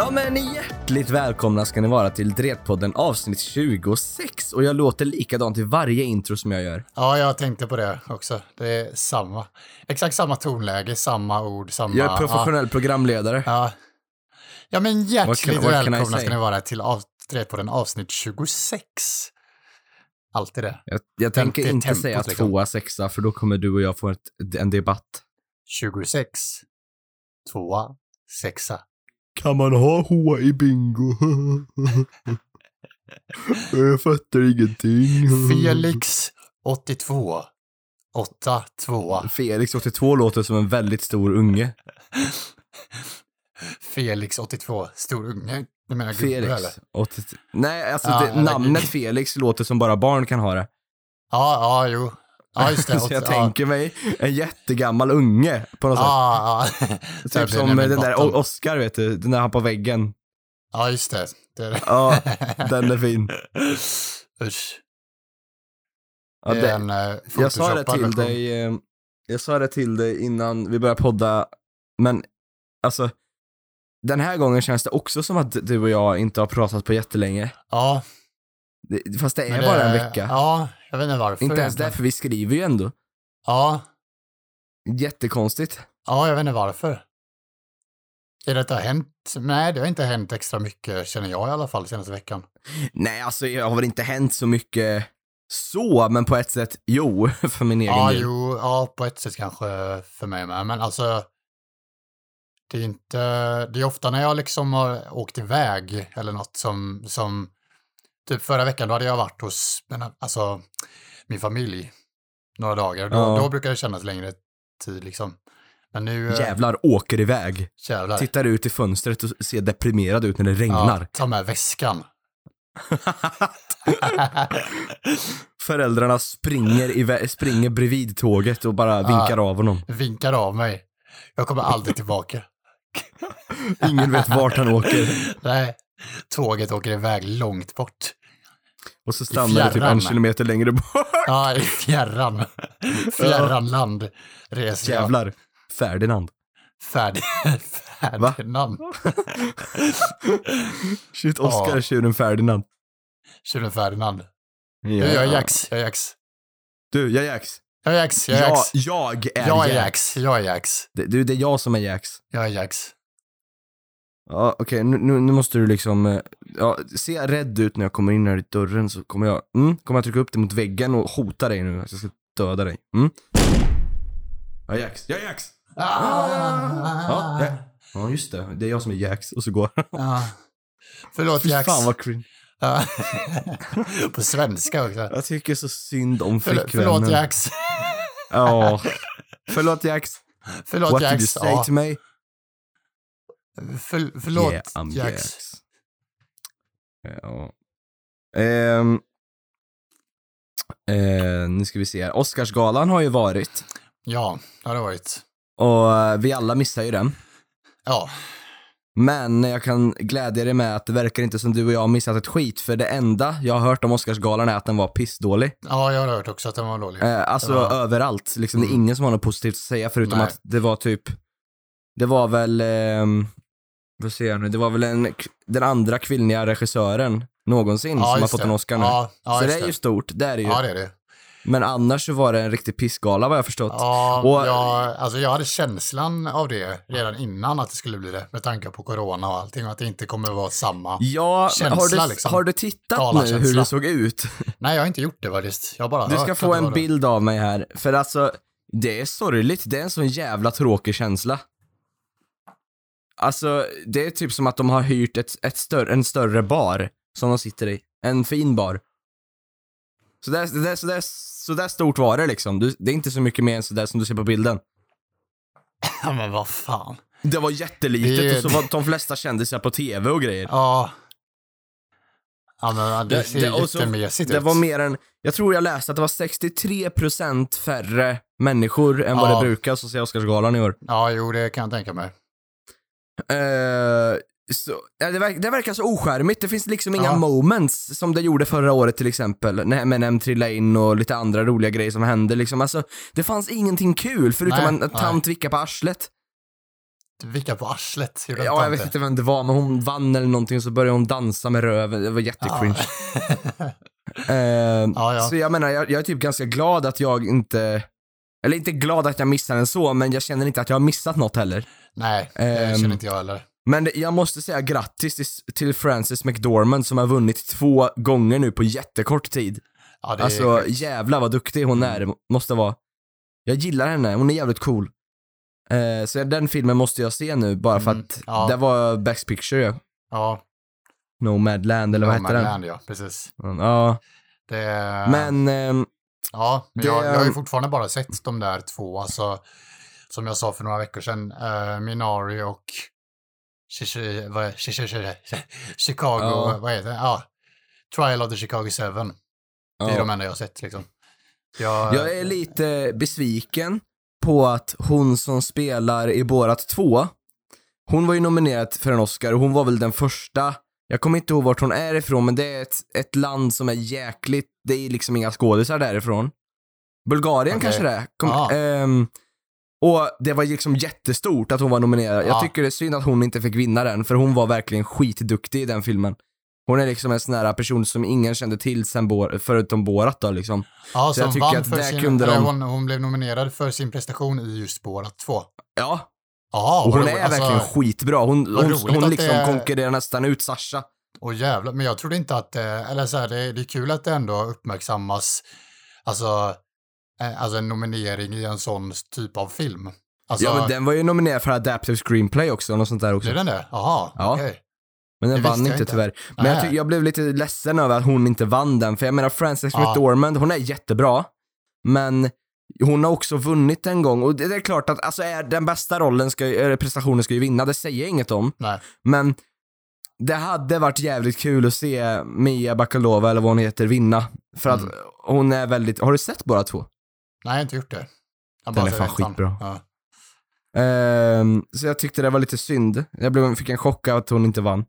Ja men hjärtligt välkomna ska ni vara till Dretpodden avsnitt 26 och jag låter likadant i varje intro som jag gör. Ja, jag tänkte på det också. Det är samma. Exakt samma tonläge, samma ord, samma... Jag är professionell programledare. Ja. ja, men hjärtligt What can- what välkomna ska ni vara till av, Dretpodden avsnitt 26. Alltid det. Jag, jag tänker inte tempot, säga liksom. tvåa, sexa för då kommer du och jag få ett, en debatt. 26. Tvåa, sexa. Kan man ha hoa i bingo? jag fattar ingenting. Felix, 82. 8, 2. Felix 82 låter som en väldigt stor unge. Felix, 82. Stor unge. Du menar gubbe eller? Felix. 80... Nej, alltså Ja, det, namnet Felix låter som bara barn kan ha det. Ja, ja, jo. Ja, just det. Så jag ja. tänker mig en jättegammal unge på något sätt. Ja, ja. Typ som den där Oscar, vet du, den där han på väggen. Ja, just det. det är det. Ja, den är fin. Usch. Ja, det en uh, jag sa det till dig, eh, jag sa det till dig innan vi började podda, men alltså, den här gången känns det också som att du och jag inte har pratat på jättelänge. Ja. Det, fast det är men bara en vecka. Ja, jag vet inte varför. inte ens därför, vi skriver ju ändå. Ja, Jättekonstigt. ja, jag vet inte varför. Är det att det har hänt? Nej, det har inte hänt extra mycket, känner jag i alla fall, senaste veckan. Nej, alltså det har väl inte hänt så mycket så, men på ett sätt, jo, för min egen Ja, del. jo, ja, på ett sätt kanske för mig med, men alltså det är inte, det är ofta när jag liksom har åkt iväg eller något som, som typ förra veckan då hade jag varit hos, men, alltså min familj några dagar. Då, Ja. då brukar det kännas längre tid liksom. Men nu, eh, Jävlar åker iväg. jävlar. Tittar ut i fönstret och ser deprimerad ut när det ja, regnar. ta med väskan. Föräldrarna springer, iväg, springer bredvid tåget och bara vinkar av honom. Vinkar av mig. Jag kommer aldrig tillbaka. Ingen vet vart han åker. Nej, tåget åker iväg långt bort. Och så stannar det typ en kilometer längre bort. Ja, i fjärran. Fjärran land reser jag. Jävlar. Ferdinand. Färdig, Ferdinand. Shit, Oscar Ja. tjuren Ferdinand. Tjuren Ferdinand. Ja. Du, jag är Jax, jag är Jax. Du, jag är Jax. Jag är Jax, jag är Jag, Jax. jag är Jag är Jax. Jax, jag är Jax. Det- Du, det är jag som är Jax. Jag är Jax. Ja, okej, nu, nu, nu måste du liksom, eh, ja, se rädd ut när jag kommer in här i dörren så kommer jag, mm, kommer jag trycka upp dig mot väggen och hota dig nu att jag ska döda dig. Mm? Ja, Jax. Jag är Jax! Ah. Ja, ja. ja, just det. Det är jag som är Jax och så går han. Ja. Förlåt Fy Jax. fan vad cringe. Ja. På svenska också. Jag tycker så synd om Förl- flickvännen. förlåt Jax. Ja. Förlåt Jax. Förlåt What Jax. did you say Ja. to me? För, förlåt yeah, I'm Jax. Jax. Ja. Ehm. Eh, nu ska vi se här. Oscarsgalan har ju varit. Ja, det har det varit. Och eh, vi alla missar ju den. Ja, Men jag kan glädja dig med att det verkar inte som du och jag har missat ett skit. För det enda jag har hört om Oscarsgalan är att den var pissdålig. ja jag har hört också att den var dålig. Eh, alltså var- överallt. Liksom, Det är Mm. ingen som har något positivt att säga förutom Nej. att det var typ, det var väl, ehm, vad säger jag nu, det var väl en, den andra kvinnliga regissören någonsin som har fått det. en Oscar nu. Ja, ja, så det är ju stort, det är det ju. Ja, det är det. Men annars så var det en riktig pissgala vad jag förstått. Ja, Och- jag, alltså jag hade känslan av det redan innan att det skulle bli det, med tanke på corona och allting, och att det inte kommer vara samma. Ja, men har Känsla, du, liksom. har du tittat nu hur det såg ut? Nej, jag har inte gjort det faktiskt. Jag bara Du ska få en bild av mig här, för alltså, det är sorgligt, det är en sån jävla tråkig känsla. Alltså, det är typ som att de har hyrt ett, ett större, en större bar som de sitter i. En fin bar. Så där, så där, så där, så där stort var det liksom. Du, det är inte så mycket mer än sådär som du ser på bilden. Ja, men vad fan. Det var jättelitet Det och så var de flesta kändisar på tv och grejer. Ja. Ja, men det, Det- ser det- så- jättemesigt Det ut. var mer än, jag tror jag läste att det var 63% färre människor än vad Ja. det brukar så ser Oscarsgalan i år. Ja, jo, det kan jag tänka mig. Eh, så, ja, det, verk, det verkar så oskärmigt. Det finns liksom inga Ja. moments som det gjorde förra året till exempel. När M&M trillade in och lite andra roliga grejer som hände. Liksom. Alltså, det fanns ingenting kul förutom Nej, nej. tant vicka på arslet. vicka på arslet. Gjorde Ja, jag vet inte vem det var, men hon vann eller någonting och så började hon dansa med röven. Det var jättecringe. Ja, ja. Så jag menar, jag, jag är typ ganska glad att jag inte, eller inte glad att jag missade den så, men jag känner inte att jag har missat något heller. Nej, det Ehm, känner inte jag heller. Men det, jag måste säga grattis till, till Frances McDormand som har vunnit två gånger nu på jättekort tid. Ja, det är Alltså sjukt. jävlar vad duktig hon är, måste vara. Jag gillar henne, hon är jävligt cool. Eh, så den filmen måste jag se nu bara för Mm, att ja. det var Best Picture ja. Ja, Nomadland eller vad hette den? Nomadland, ja, precis. Ja, Det, men ehm, Ja, men Det- jag, jag har ju fortfarande bara sett de där två, alltså som jag sa för några veckor sedan, uh, Minari och Chicago, Ja. vad heter det? Ja, Trial of the Chicago 7. Det är ja. de enda jag har sett liksom. Jag, jag är lite besviken på att hon som spelar i Borat 2, hon var ju nominerad för en Oscar och hon var väl den första jag kommer inte ihåg vart hon är ifrån, men det är ett, ett land som är jäkligt, det är liksom inga skådisar därifrån. Bulgarien Okej. kanske det är. Kom, Ja. Och det var liksom jättestort att hon var nominerad. Jag Ja. tycker det är synd att hon inte fick vinna den, för hon var verkligen skitduktig i den filmen. Hon är liksom en sån här person som ingen kände till sen Bor- förutom Borat då liksom. ja, så jag som tycker vann att för där sin, kunde de- hon, hon blev nominerad för sin prestation i just Borat 2. Ja, Jaha, och hon roligt. är verkligen alltså, skitbra. Hon, hon, hon liksom det konkurrerar nästan ut Sasha. Och jävlar, men jag trodde inte att, eh, eller så här, det, det är kul att det ändå uppmärksammas, alltså, alltså en nominering i en sån typ av film. Alltså, ja men den var ju nominerad för Adaptive Screenplay också, och något sånt där också. blir den det? Jaha, Ja. okej. Men den vann inte inte. tyvärr. Men jag, jag blev lite ledsen över att hon inte vann den, för jag menar Frances Ja. McDormand, hon är jättebra, men hon har också vunnit en gång och det det är klart att alltså är den bästa rollen, ska, prestationen ska ju vinna, det säger jag inget om. Nej. Men det hade varit jävligt kul att se Mia Bakalova, eller vad hon heter, vinna. För att Mm. hon är väldigt, har du sett bara två? Nej, jag har inte gjort det. Jag Den är fan skitbra. Ja. Ehm, så jag tyckte det var lite synd. Jag blev, fick en chock av att hon inte vann.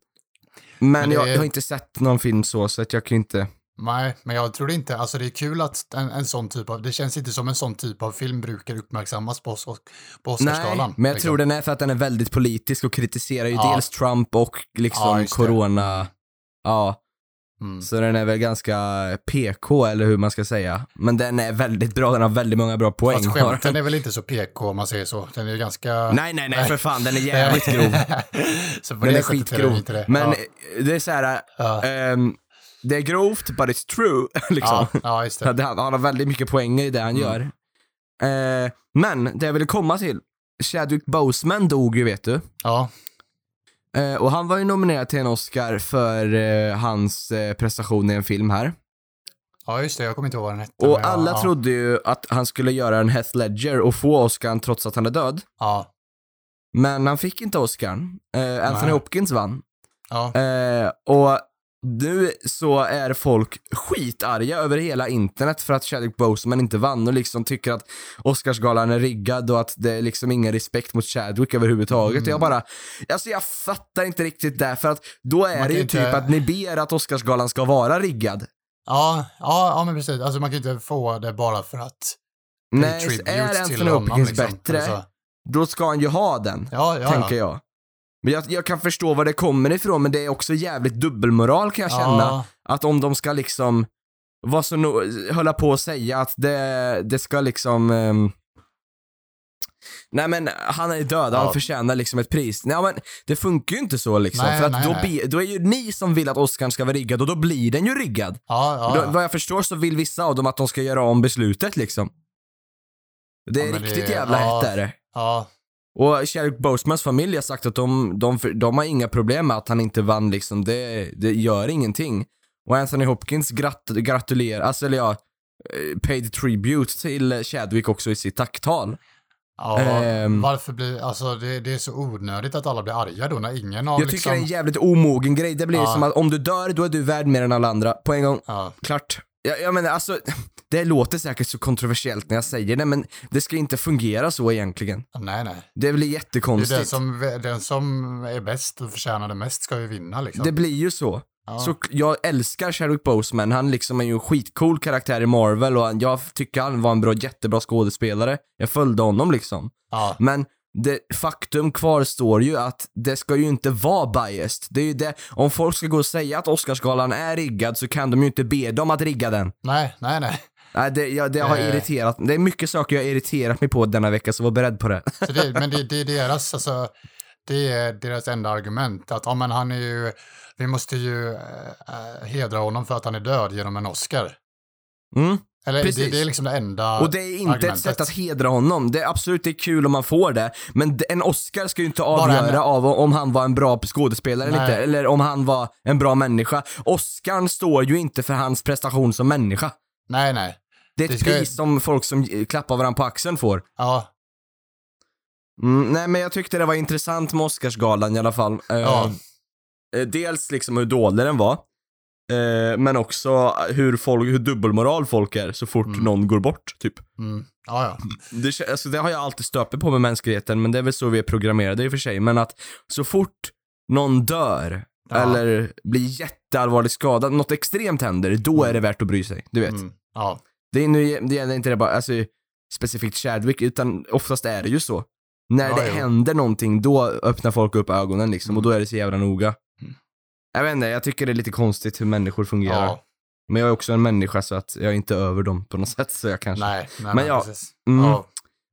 Men, Men det jag, jag har inte sett någon film så, så att jag kan inte... Nej, men jag tror inte, alltså det är kul att en, en sån typ av, det känns inte som en sån typ av film brukar uppmärksammas på, på Oscarsgalan. Nej, men jag liksom. tror den är för att den är väldigt politisk och kritiserar ju Ja. dels Trump och Ja, liksom det. corona. Ja, Mm. så den är väl ganska PK eller hur man ska säga. Men den är väldigt bra, den har väldigt många bra poäng. Fast skämten är väl inte så PK om man säger så. Den är ju ganska... Nej, nej, nej för fan, den är jävligt grov. Den är skitgrov. det. Men ja. det är så här, Ja. ehm, det är grovt but it's true. liksom. Ja, ja, just det. han han har väldigt mycket poänger i det han Mm. gör. Eh, men det jag ville komma till, Chadwick Boseman dog ju vet du. Ja, Eh, och han var ju nominerad till en Oscar för eh, hans eh, prestation i en film här. ja, just det. Jag kommer inte ihåg vad den hette. Och alla ja, trodde ju att han skulle göra en Heath Ledger och få Oscar trots att han är död. Ja, Men han fick inte Oscar. Eh, Anthony Nej. Hopkins vann. ja. Eh, och nu så är folk skitarga över hela internet för att Chadwick Boseman inte vann och liksom tycker att Oscarsgalan är riggad och att det är liksom ingen respekt mot Chadwick överhuvudtaget. Mm. Jag bara, alltså jag fattar inte riktigt det för att då är det ju inte- typ att ni ber att Oscarsgalan ska vara riggad. Ja, ja, ja, men precis. Alltså man kan inte få det bara för att Nej, är Anthony honom, Hopkins liksom. bättre, Alltså, då ska han ju ha den, ja, ja, tänker ja. jag. Men jag, jag kan förstå var det kommer ifrån, men det är också jävligt dubbelmoral kan jag känna. Ja, Att om de ska liksom vara så no hålla på och säga att det, det ska liksom ehm, Nej men han är död, han Ja. förtjänar liksom ett pris. Nej men det funkar ju inte så liksom. Nej, för att nej, då, nej. Be, då är ju ni som vill att Oscar ska vara riggad och då blir den ju riggad. ja, ja, Då, vad jag förstår så vill vissa av dem att de ska göra om beslutet liksom. Det är riktigt det- jävla ja. hett är det. ja. Och Chadwick Bosemans familj har sagt att de, de, de har inga problem med att han inte vann liksom, det, det gör ingenting. Och Anthony Hopkins grat, gratulerar, alltså eller ja, eh, paid tribute till Chadwick också i sitt tacktal. Ja, Ehm. varför blir, alltså det, det är så onödigt att alla blir arga då när ingen har Jag tycker liksom... det är en jävligt omogen grej, det blir Ja. som att om du dör, då är du värd mer än alla andra. På en gång, Ja, klart. Jag, jag menar alltså, det låter säkert så kontroversiellt när jag säger det, men det ska inte fungera så egentligen. nej, nej. Det blir Det är jättekonstigt. den som, den som är bäst och förtjänar det mest ska ju vinna liksom. Det blir ju så. ja. Så jag älskar Chadwick Boseman, han liksom är ju en skitcool karaktär i Marvel och jag tycker han var en bra, jättebra skådespelare. Jag följde honom liksom. ja. Men det faktum kvarstår ju att det ska ju inte vara biased. Det är ju det, om folk ska gå och säga att Oscarsgalan är riggad så kan de ju inte be dem att rigga den. Nej, nej, nej. Nej, det, ja, det har Eh. irriterat, det är mycket saker jag har irriterat mig på denna vecka, så var beredd på det. Det, men det, det är deras, alltså, det är deras enda argument. Att ja, men han är ju, vi måste ju äh, hedra honom för att han är död genom en Oscar. Mm. Eller det, det är liksom det enda Och det är inte argumentet. ett sätt att hedra honom. Det är absolut det är kul om man får det, men en Oscar ska ju inte avgöra en- av om han var en bra skådespelare eller inte, eller om han var en bra människa. Oscarn står ju inte för hans prestation som människa. Nej, nej. Det är Det ett ska pris som folk som klappar varandra på axeln får. Ja, Mm, nej men jag tyckte det var intressant med Oscarsgalan i alla fall. Eh, Ja. eh, dels liksom hur dålig den var, eh, men också hur, folk, hur dubbelmoral folk är så fort Mm. någon går bort, typ. mm, ja, ja. Det, alltså, det har jag alltid stöpt på med mänskligheten, men det är väl så vi är programmerade i och för sig. Men att så fort någon dör, Ja. eller blir jätteallvarligt skadad, något extremt händer, då är det värt att bry sig. Du vet. Mm, ja. Det, är nu, det gäller inte det bara, alltså, specifikt Chadwick, utan oftast är det ju så. När Ja, det jo. händer någonting, då öppnar folk upp ögonen liksom, och Mm. då är det så jävla noga. Mm. Jag vet inte, jag tycker det är lite konstigt hur människor fungerar. ja. Men jag är också en människa så att jag är inte över dem på något sätt, så jag kanske... Nej, nej, Men men ja, precis. mm. Ja,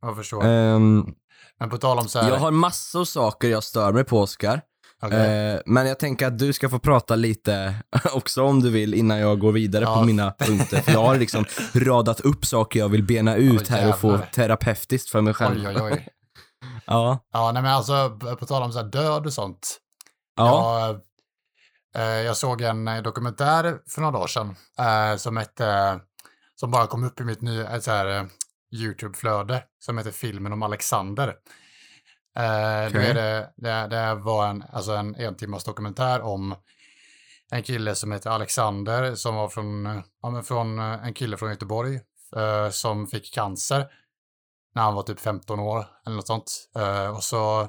jag förstår. Ehm, men på tal om så här, Jag har massor saker jag stör mig på Oskar. Okej. Eh, men jag tänker att du ska få prata lite också om du vill innan jag går vidare Ja. på mina punkter. För jag har liksom radat upp saker jag vill bena ut Åh, här och få terapeutiskt för mig själv. oj, oj, oj. Ja. Ja, nej men alltså på tal om så här död och sånt. Ja. Jag, eh, jag såg en eh, dokumentär för några dagar sedan eh, som hette, som bara kom upp i mitt nya så här, YouTube-flöde, som heter Filmen om Alexander. Eh, då är det, det, det var en, alltså en entimmars dokumentär om en kille som heter Alexander som var från, ja, men från eh, en kille från Göteborg eh, som fick cancer när han var typ 15 år eller något sånt. Eh, och så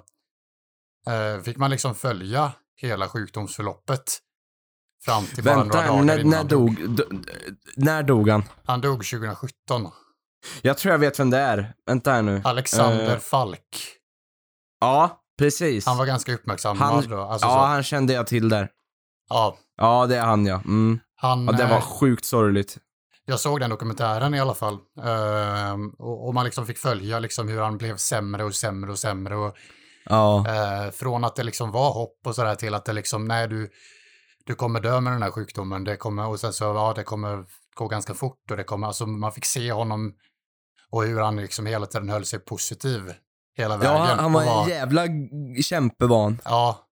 eh, fick man liksom följa hela sjukdomsförloppet fram till bara Vänta, några dagar när, innan när, dog, d- när dog han? Han dog 2017. Jag tror jag vet vem det är. Vänta här nu. Alexander Eh, Falk. Ja, precis. Han var ganska uppmärksammad Han- då. Alltså ja, så, han kände jag till där. ja, Ja, det är han ja. Mm. han, Ja, det var eh, sjukt sorgligt. jag såg den dokumentären i alla fall. Ehm, och, och man liksom fick följa liksom hur han blev sämre och sämre och sämre. Och, Ja. eh, från att det liksom var hopp och sådär till att det liksom, nej du, du kommer dö med den här sjukdomen. Det kommer, och sen så, ja det kommer gå ganska fort och det kommer, alltså man fick se honom och hur han liksom hela tiden höll sig positiv hela vägen. Ja, han, han var och en jävla kämpe var han. Ja,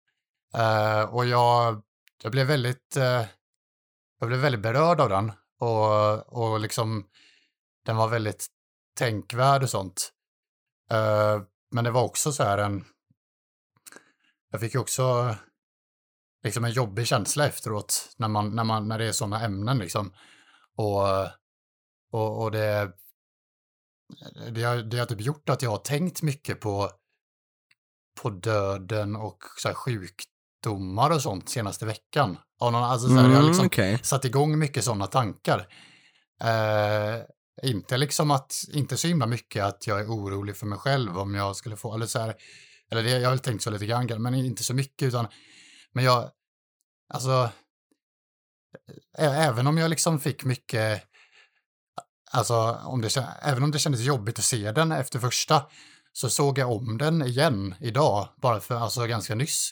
eh, och jag, jag blev väldigt, eh, jag blev väldigt berörd av den och, och liksom den var väldigt tänkvärd och sånt. Eh, men det var också så här en, jag fick ju också liksom en jobbig känsla efteråt när, man, när, man, när det är sådana ämnen liksom. Och, och, och det, det, har, det har typ gjort att jag har tänkt mycket på på döden och så här sjukdomar och sånt senaste veckan. Av någon, alltså så här, jag har Mm, liksom okej. satt igång mycket sådana tankar. Eh, inte liksom att, inte så himla mycket att jag är orolig för mig själv om jag skulle få, eller så här, eller det, jag har väl tänkt så lite grann, men inte så mycket utan, men jag, alltså, även om jag liksom fick mycket, alltså om det, även om det kändes jobbigt att se den efter första, så såg jag om den igen idag, bara för, alltså ganska nyss.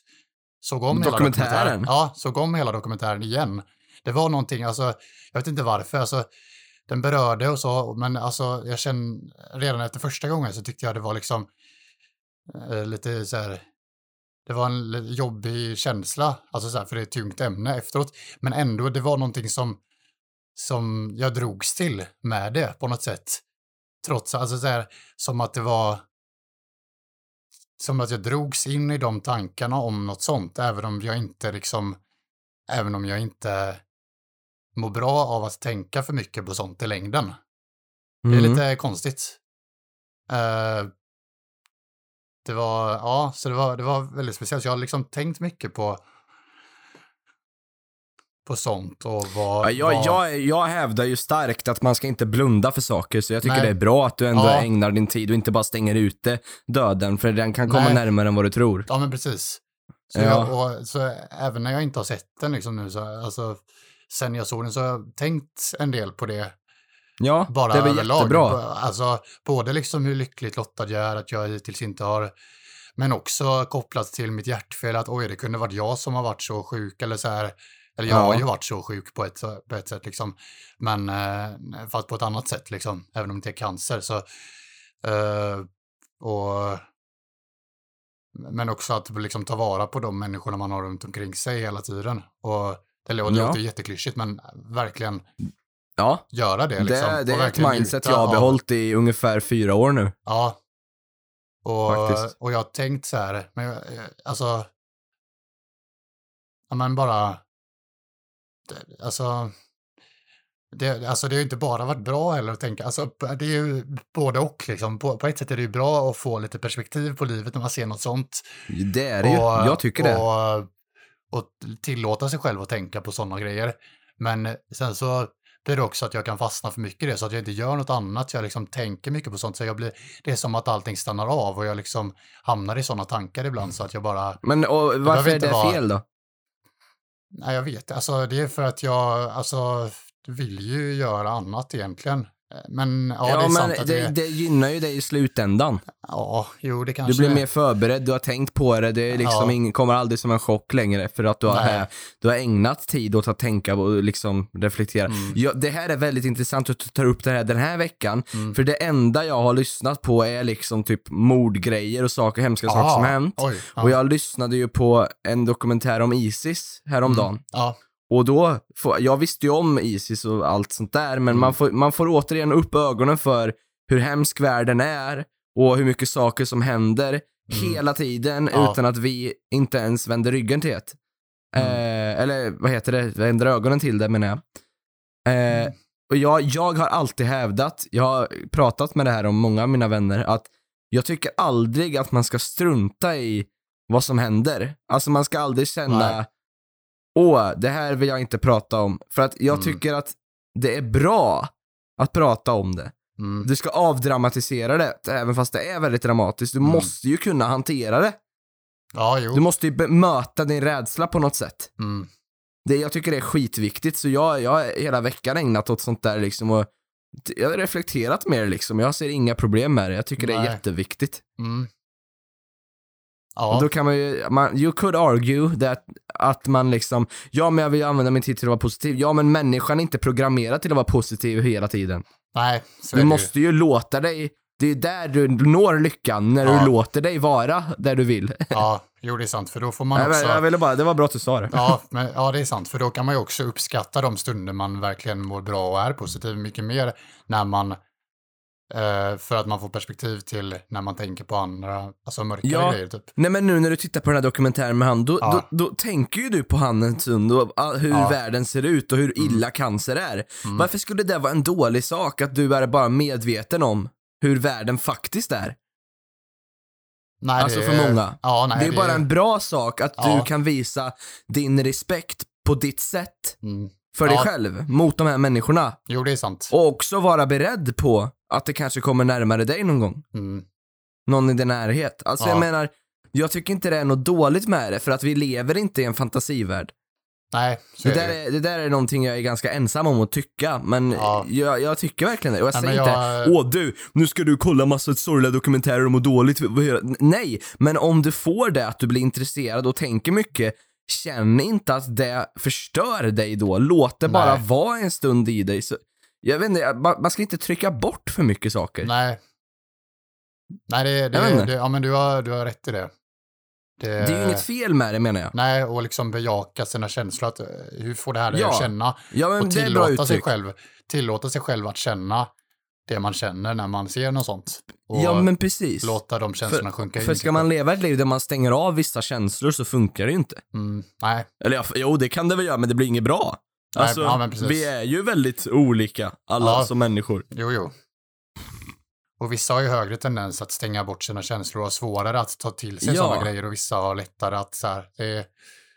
Såg om hela Dokumentären? dokumentären. Ja, såg om hela dokumentären igen. Det var någonting, alltså, jag vet inte varför, alltså, den berörde och så, men alltså, jag känner, redan efter första gången så tyckte jag det var liksom eh, lite så här, det var en jobbig känsla, alltså så här, för det är ett tungt ämne efteråt, men ändå, det var någonting som, som jag drogs till med det på något sätt. Trots, alltså så här, som att det var, som att jag drogs in i de tankarna om något sånt, även om jag inte liksom, även om jag inte mår bra av att tänka för mycket på sånt i längden. Det är Mm. lite konstigt. Eh, det var, ja, så det var, det var väldigt speciellt. Jag har liksom tänkt mycket på på sånt och vad... Ja, jag, vad... jag, jag hävdar ju starkt att man ska inte blunda för saker, så jag tycker Nej. det är bra att du ändå Ja. ägnar din tid och inte bara stänger ute döden, för den kan komma Nej. närmare än vad du tror. Ja, men precis. Så, Ja. jag, och, så även när jag inte har sett den liksom nu, så, alltså, sen jag såg den så har jag tänkt en del på det Ja, bara det är väl överlag. jättebra. Alltså, både liksom hur lyckligt lottad jag är att jag hittills inte har, men också kopplat till mitt hjärtfel att oj, det kunde varit jag som har varit så sjuk eller så här. Eller jag Ja. har ju varit så sjuk på ett, på ett sätt liksom. Men eh, fast på ett annat sätt liksom, även om det inte är cancer. Så, eh, och, men också att liksom ta vara på de människorna man har runt omkring sig hela tiden. Och det låter Ja. jätteklyschigt, men verkligen Ja, göra det. det, Liksom, det och är ett mindset jag har av- behållit i ungefär fyra år nu. Ja. Och, Faktiskt. och jag har tänkt så här, men jag- alltså, ja men bara, det, alltså, det, alltså det har ju inte bara varit bra heller att tänka, alltså det är ju både och liksom. På, på ett sätt är det ju bra att få lite perspektiv på livet när man ser något sånt. Det är det ju. Jag tycker det. och, Och tillåta sig själv att tänka på sådana grejer. Men sen så blir det också att jag kan fastna för mycket i det så att jag inte gör något annat. Jag liksom tänker mycket på sånt. Så jag blir, det är som att allting stannar av och jag liksom hamnar i sådana tankar ibland så att jag bara, Men och, varför är det vara- fel då? Nej jag vet Alltså det är för att jag, alltså vill ju göra annat egentligen. Men ja, Ja, det är men sant att det, det, det gynnar ju dig i slutändan. ja, jo det Du kanske blir mer förberedd, du har tänkt på det, det är liksom Ja. ingen, kommer aldrig som en chock längre för att du har, Nej. du har ägnat tid åt att tänka och liksom reflektera. Mm. Ja, det här är väldigt intressant att du tar upp det här den här veckan, Mm. för det enda jag har lyssnat på är liksom typ mordgrejer och saker, hemska saker Ja, som hänt. Oj, ja. Och jag lyssnade ju på en dokumentär om Isis häromdagen. Mm, ja, Och då, får, jag visste ju om Isis och allt sånt där, men Mm. man, får, man får återigen upp ögonen för hur hemsk världen är och hur mycket saker som händer Mm. hela tiden Ja. utan att vi inte ens vänder ryggen till det. Mm. Eh, eller vad heter det, vänder ögonen till det menar jag. Eh, Mm. och jag, jag har alltid hävdat, jag har pratat med det här om många av mina vänner, att jag tycker aldrig att man ska strunta i vad som händer. Alltså man ska aldrig känna, Nej. Åh, det här vill jag inte prata om. För att jag Mm. tycker att det är bra att prata om det. mm, Du ska avdramatisera det, även fast det är väldigt dramatiskt. Du Mm. måste ju kunna hantera det. ja, jo. Du måste ju bemöta din rädsla på något sätt. Mm. Det, jag tycker det är skitviktigt, så jag, jag har hela veckan ägnat åt sånt där liksom och jag har reflekterat mer liksom. Jag ser inga problem med det. Jag tycker det är Nej. jätteviktigt. Mm. Och Ja, då kan man ju, man, you could argue that, att man liksom, ja men jag vill använda min tid till att vara positiv. Ja men människan är inte programmerad till att vara positiv hela tiden. nej, så Du måste ju låta dig, det är där du når lyckan, när Ja. du låter dig vara där du vill. Ja, jo det är sant, för då får man Jag, också... jag ville bara, det var bra att du sa det. Ja, men, ja, det är sant, för då kan man ju också uppskatta de stunder man verkligen mår bra och är positiv mycket mer när man, för att man får perspektiv till när man tänker på andra, alltså mörkare Ja. grejer typ. Nej men nu när du tittar på den här dokumentären med han, då, Ja. då, då tänker ju du på han en stund och ah, hur Ja. världen ser ut och hur illa cancer är. Mm. Varför skulle det vara en dålig sak att du är bara medveten om hur världen faktiskt är? Nej, alltså det för många. Ja, nej, det är bara en bra sak att Ja. du kan visa din respekt på ditt sätt Mm. för dig själv mot de här människorna. Jo, det är sant. Och också vara beredd på att det kanske kommer närmare dig någon gång. Mm. Någon i din närhet. Alltså Ja. jag menar, jag tycker inte det är något dåligt med det för att vi lever inte i en fantasivärld. Nej, Det är där, är, det där är någonting jag är ganska ensam om att tycka, men Ja. jag, jag tycker verkligen det. Och jag Nej, säger men inte, jag- åh du, nu ska du kolla massa sorgliga dokumentärer och må dåligt. Jag?" Nej, men om du får det, att du blir intresserad och tänker mycket, känn inte att det förstör dig då. Låt det bara Nej. vara en stund i dig. Så, jag vet inte, man, man ska inte trycka bort för mycket saker. Nej. Nej, det, det, det, ja men du har, du har rätt i det. det. Det är ju inget fel med det menar jag. Nej, och liksom bejaka sina känslor. Att, eh, hur får det här dig Ja, att känna? Ja, men och det är bra tillåta sig, själv, tillåta sig själv att känna det man känner när man ser något sånt. Och Ja, men precis. låta de känslorna sjunka in. För ska man leva ett liv där man stänger av vissa känslor så funkar det ju inte. Mm, nej, Eller jo, det kan det väl göra, men det blir inget bra. Nej, Alltså, ja, men precis. vi är ju väldigt olika, alla Ja. som människor. jo, jo. Och vissa har ju högre tendens att stänga bort sina känslor och har svårare att ta till sig Ja. sådana grejer och vissa har lättare att så här, det är,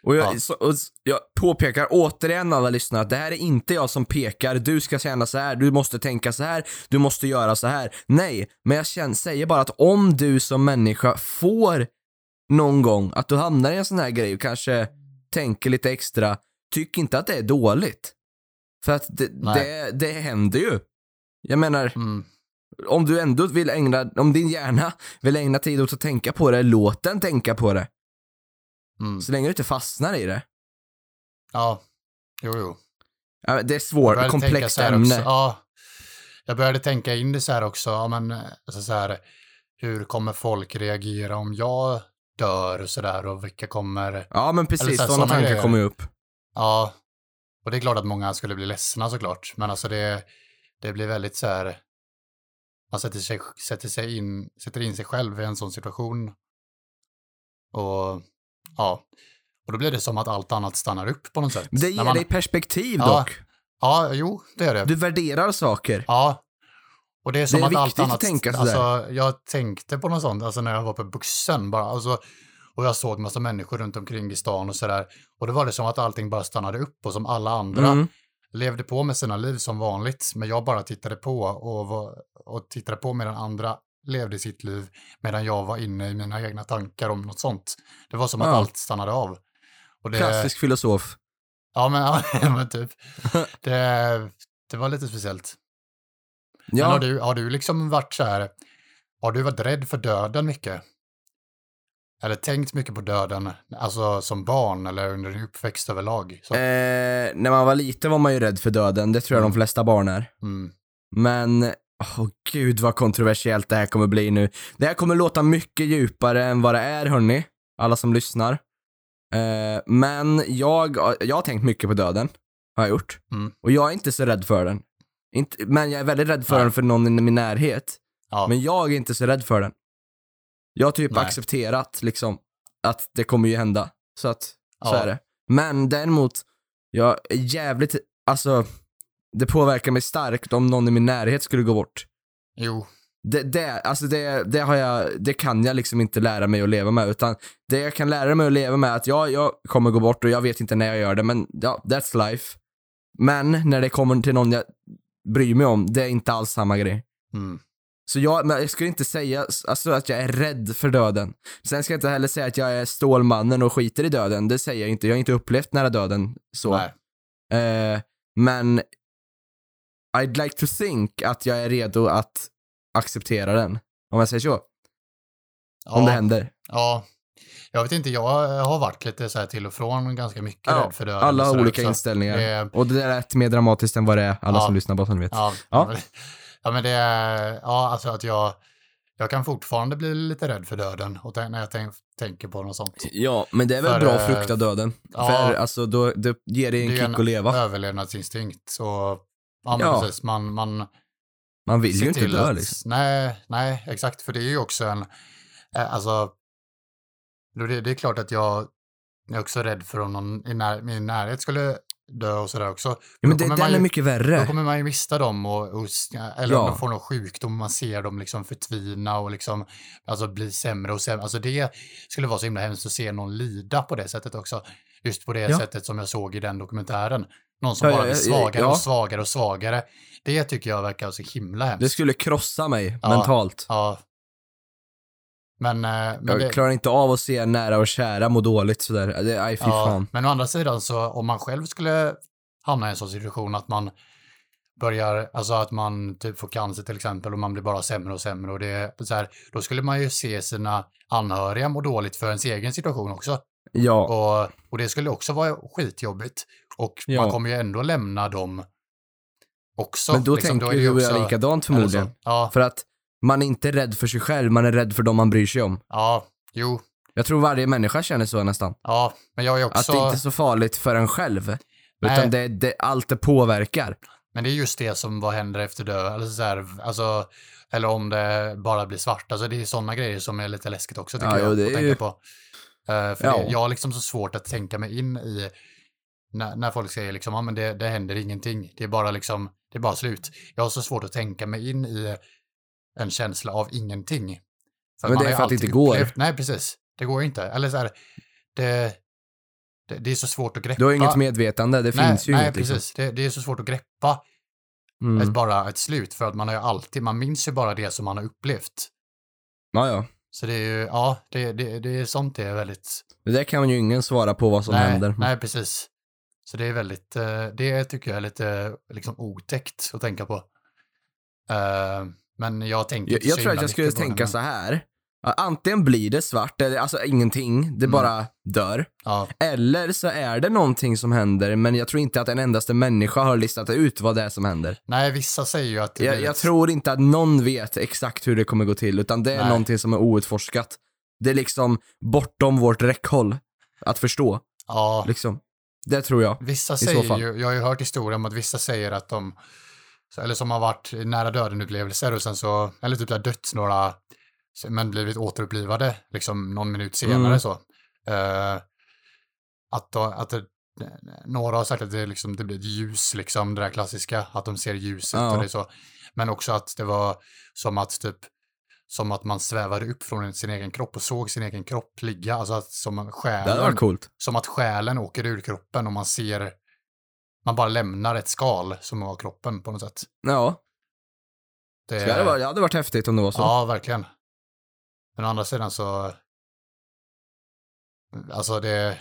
Och jag, Ja. så, och jag påpekar återigen alla lyssnare att det här är inte jag som pekar, du ska känna så här, du måste tänka så här, du måste göra så här. Nej, men jag känner, säger bara att om du som människa får någon gång att du hamnar i en sån här grej och kanske tänker lite extra, tyck inte att det är dåligt. För att det, det, det händer ju. Jag menar, Mm. om du ändå vill ägna, om din hjärna vill ägna tid åt att tänka på det, låt den tänka på det. Mm. Så länge du inte fastnar i det. Ja, jo, jo. Ja, Det är svårt, komplext så ämne. Ja, jag började tänka in det så här också, ja, men, alltså så här, hur kommer folk reagera om jag dör och sådär och vilka kommer, Ja men precis, så här, sådana tankar kommer ju upp. Ja, och det är klart att många skulle bli ledsna såklart, men alltså det, det blir väldigt så här, man sätter, sig, sätter, sig in, sätter in sig själv i en sån situation och ja, och då blir det som att allt annat stannar upp på något sätt. Det När ger man, dig perspektiv Ja. dock. Ja, jo, det är det. Du värderar saker. Ja. Och det är som Det är att allt viktigt att annat... tänka sådär. alltså, jag tänkte på något sånt, alltså när jag var på bussen bara, alltså, och jag såg massa människor runt omkring i stan och sådär. Och då var det som att allting bara stannade upp och som alla andra Mm. levde på med sina liv som vanligt. Men jag bara tittade på och, var, och tittade på medan andra levde sitt liv medan jag var inne i mina egna tankar om något sånt. Det var som att Ja. allt stannade av. Och det, Klassisk filosof. Ja, men, ja, men typ. Det, det var lite speciellt. Men har Ja, du, har du liksom varit så här, har du varit rädd för döden mycket? Eller tänkt mycket på döden, alltså som barn eller under din uppväxt överlag? Så, eh, när man var liten var man ju rädd för döden, det tror jag de Mm. flesta barn är. mm, Men, åh gud vad kontroversiellt det här kommer bli nu. Det här kommer låta mycket djupare än vad det är hörni, alla som lyssnar. Eh, men jag, jag har tänkt mycket på döden, har jag gjort. Mm. Och jag är inte så rädd för den. Inte, men jag är väldigt rädd för Nej. den för någon i min närhet. ja, Men jag är inte så rädd för den. Jag har typ Nej. accepterat liksom att det kommer ju hända. Så att, så Ja. är det. Men däremot, jag är jävligt, alltså, det påverkar mig starkt om någon i min närhet skulle gå bort. jo, Det, det, alltså det, det har jag, det kan jag liksom inte lära mig att leva med, utan det jag kan lära mig att leva med är att ja, jag kommer gå bort och jag vet inte när jag gör det, men ja, that's life. Men när det kommer till någon jag bryr mig om, det är inte alls samma grej. mm, Så jag, men jag skulle inte säga alltså, att jag är rädd för döden. Sen ska jag inte heller säga att jag är Stålmannen och skiter i döden. Det säger jag inte. Jag har inte upplevt nära döden så. Eh, men I'd like to think att jag är redo att acceptera den. Om jag säger så. ja, Om det händer. ja. Jag vet inte, jag har varit lite så här till och från ganska mycket Ja, rädd för döden. Alla har olika också. inställningar. Det- Och det där är mer dramatiskt än vad det är. Alla Ja. som lyssnar så ni vet. Ja, Ja. men det är, ja alltså att jag, jag kan fortfarande bli lite rädd för döden och när jag tänk, tänker på något sånt. Ja, men det är väl För, bra eh, att frukta döden. ja. För alltså, då, det ger dig en Det är kick att leva. överlevnadsinstinkt. Så, ja, men Ja. precis, man, man Man vill ju inte dö att, liksom. Nej, nej, exakt, för det är ju också en, eh, alltså, det, det är klart att jag, jag är också rädd för om någon i när, min närhet skulle dö och sådär också. Ja, men Då det, den ju- är mycket Då värre. kommer man ju mista dem och, och eller om Ja. de får någon sjukdom, man ser dem liksom förtvina och liksom, alltså bli sämre och sämre. Alltså det skulle vara så himla hemskt att se någon lida på det sättet också. Just på det Ja. sättet som jag såg i den dokumentären. Någon som bara blir svagare och svagare och svagare. Det tycker jag verkar så himla hemskt. Det skulle krossa mig mentalt. Ja. Men, eh, men Jag det, klarar inte av att se nära och kära må dåligt sådär. Det, aj, fy ja, fan. men å andra sidan så om man själv skulle hamna i en sån situation att man börjar, alltså att man typ får cancer till exempel och man blir bara sämre och sämre och det är så här, då skulle man ju se sina anhöriga må dåligt för ens egen situation också. Ja, Och, och det skulle också vara skitjobbigt. Och Ja. man kommer ju ändå lämna dem också. men då Liksom, tänker är du och jag också- likadant förmodligen. Ja, För att man är inte rädd för sig själv, man är rädd för de man bryr sig om. ja, jo, Jag tror varje människa känner så nästan. ja, men jag är också... Att det inte är så farligt för en själv. Nej. Utan det, det, allt det påverkar. Men det är just det som vad händer efter död, eller så här, alltså, eller om det bara blir svart. Alltså det är sådana grejer som är lite läskigt också tycker Ja, jag det att tänka ju- på. Eh, för Ja. det, jag har liksom så svårt att tänka mig in i när, när folk säger liksom, ja men det, det händer ingenting. Det är bara liksom, det är bara slut. Jag har så svårt att tänka mig in i en känsla av ingenting. För Men det är för att det inte går. upplevt- Nej, precis. Det går inte. Eller så här, det, det, det är så svårt att greppa. Du har inget medvetande, det nej, finns ju nej, inget liksom. precis. Det, det är så svårt att greppa Mm. ett, bara ett slut för att man har ju alltid, man minns ju bara det som man har upplevt. Ja, ja. Så det är ju, ja, det, det, det är sånt det är väldigt... Det där kan ju ingen svara på vad som nej, händer. nej, precis. Så det är väldigt, eh, det tycker jag är lite liksom otäckt att tänka på. Eh, Men jag tänker Jag, jag tror att jag skulle tänka så här. Antingen blir det svart, eller alltså ingenting, det Mm. bara dör. Ja, Eller så är det någonting som händer, men jag tror inte att en endaste människa har listat ut vad det är som händer. nej, vissa säger ju att det Jag, jag tror inte att någon vet exakt hur det kommer gå till, utan det är Nej. någonting som är outforskat. Det är liksom bortom vårt räckhåll att förstå, Ja, liksom. Det tror jag. Vissa säger ju, jag har ju hört historier om att vissa säger att de, eller som har varit nära döden-upplevelser och sen så, eller typ där dött några, men blivit återupplivade liksom någon minut senare Mm. så. Eh, att, att det, några har sagt att det, liksom, det blir ett ljus, liksom det där klassiska, att de ser ljuset Ja. och det så. Men också att det var som att typ, som att man svävade upp från sin egen kropp och såg sin egen kropp ligga, alltså att som Det själen varit coolt. som att själen åker ur kroppen och man ser, man bara lämnar ett skal som har kroppen på något sätt. Ja, Det, det hade, varit, det hade varit häftigt om det var så. Ja, verkligen. Men å andra sidan så, alltså det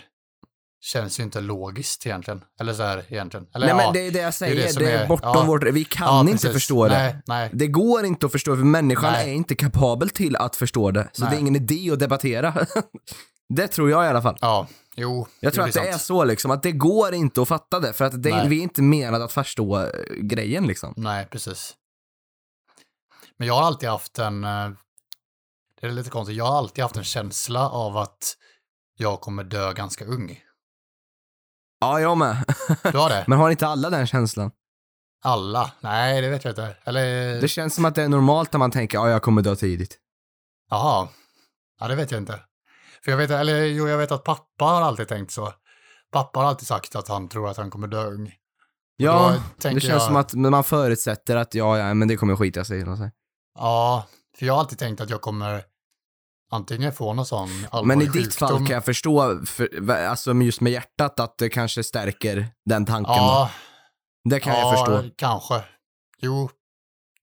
känns ju inte logiskt egentligen. Eller så här egentligen. Eller Nej ja, men det är det jag säger, det det, som är är- bortom ja. vårt, vi kan ja, inte precis. förstå det. Nej, nej. Det går inte att förstå, för människan Nej. är inte kapabel till att förstå det. Så det är ingen idé att debattera. det tror jag i alla fall. Ja, jo. Jag tror jo, att det är så liksom, att det går inte att fatta det, för att det, Nej. vi är inte menade att förstå eh, grejen liksom. Nej, precis. Men jag har alltid haft en, eh, det är lite konstigt, jag har alltid haft en känsla av att jag kommer dö ganska ung. Ja, jag med. Du har det? Men har inte alla den känslan? Alla? Nej, det vet jag inte. Eller, Det känns som att det är normalt när man tänker, ja, jag kommer dö tidigt. jaha. Ja, det vet jag inte. För jag vet, eller jo, jag vet att pappa har alltid tänkt så. Pappa har alltid sagt att han tror att han kommer dö ung. Ja, då det känns jag- som att man förutsätter att, ja, ja, men det kommer skita sig. eller. Ja, för jag har alltid tänkt att jag kommer antingen få någon sån allvarlig Men i ditt sjukdom. fall kan jag förstå, för, alltså just med hjärtat, att det kanske stärker den tanken. då. Ja, Det kan ja, jag förstå. kanske. Jo,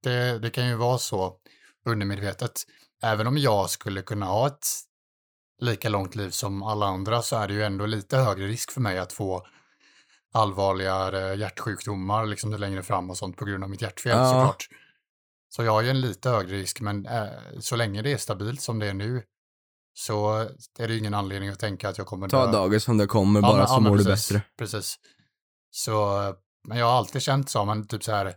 det, det kan ju vara så undermedvetet. Även om jag skulle kunna ha ett lika långt liv som alla andra så är det ju ändå lite högre risk för mig att få allvarligare hjärtsjukdomar liksom längre fram och sånt på grund av mitt hjärtfel Ja. såklart. Så jag har ju en lite högre risk, men eh, så länge det är stabilt som det är nu så är det ju ingen anledning att tänka att jag kommer Ta dö. dagen som det kommer, Ja, bara men- så ja, mår du precis, bättre. Precis. Så, men jag har alltid känt så, men typ så här,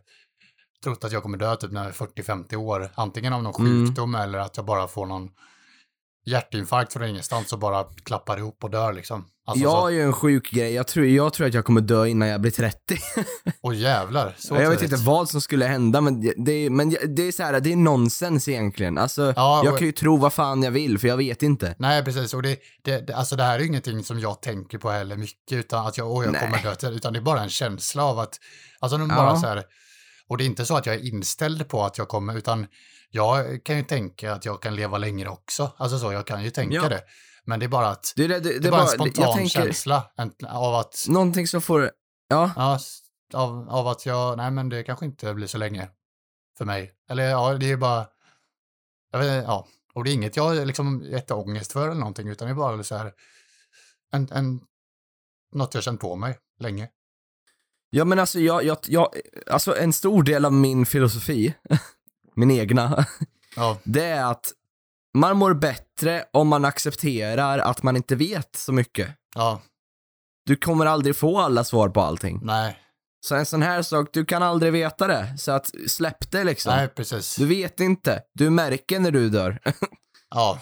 trott att jag kommer dö typ när jag är 40-50 år. Antingen av någon Mm. sjukdom eller att jag bara får någon hjärtinfarkt från ingenstans och bara klappar ihop och dör liksom. Alltså, jag så, har ju en sjuk grej, jag tror, jag tror att jag kommer dö innan jag blir 30. Åh jävlar, så jag vet inte vad som skulle hända, men det, det, men det är så här, det är nonsens egentligen. Alltså, Ja, jag och- kan ju tro vad fan jag vill, för jag vet inte. Nej, precis. Och det, det, alltså det här är ingenting som jag tänker på heller mycket, utan att jag, åh, jag Nej. kommer dö, till- utan det är bara en känsla av att, alltså nu Ja. bara så här, och det är inte så att jag är inställd på att jag kommer, utan jag kan ju tänka att jag kan leva längre också. Alltså så, jag kan ju tänka Ja. det. Men det är bara att, Det, är det, det, det, är bara en spontan tänker, känsla av att, någonting som får, ja, ja, av, av att jag, nej men det kanske inte blir så länge för mig. Eller ja, det är bara, jag vet, ja, och det är inget jag liksom jätteångest för eller någonting, utan det är bara så här, en, en, något jag känt på mig länge. ja men alltså jag, jag, jag, alltså en stor del av min filosofi, min egna, Ja, det är att man mår bättre om man accepterar att man inte vet så mycket. ja, Du kommer aldrig få alla svar på allting. nej, Så en sån här sak, du kan aldrig veta det. Så att släpp det liksom. nej precis. Du vet inte. Du märker när du dör. Ja,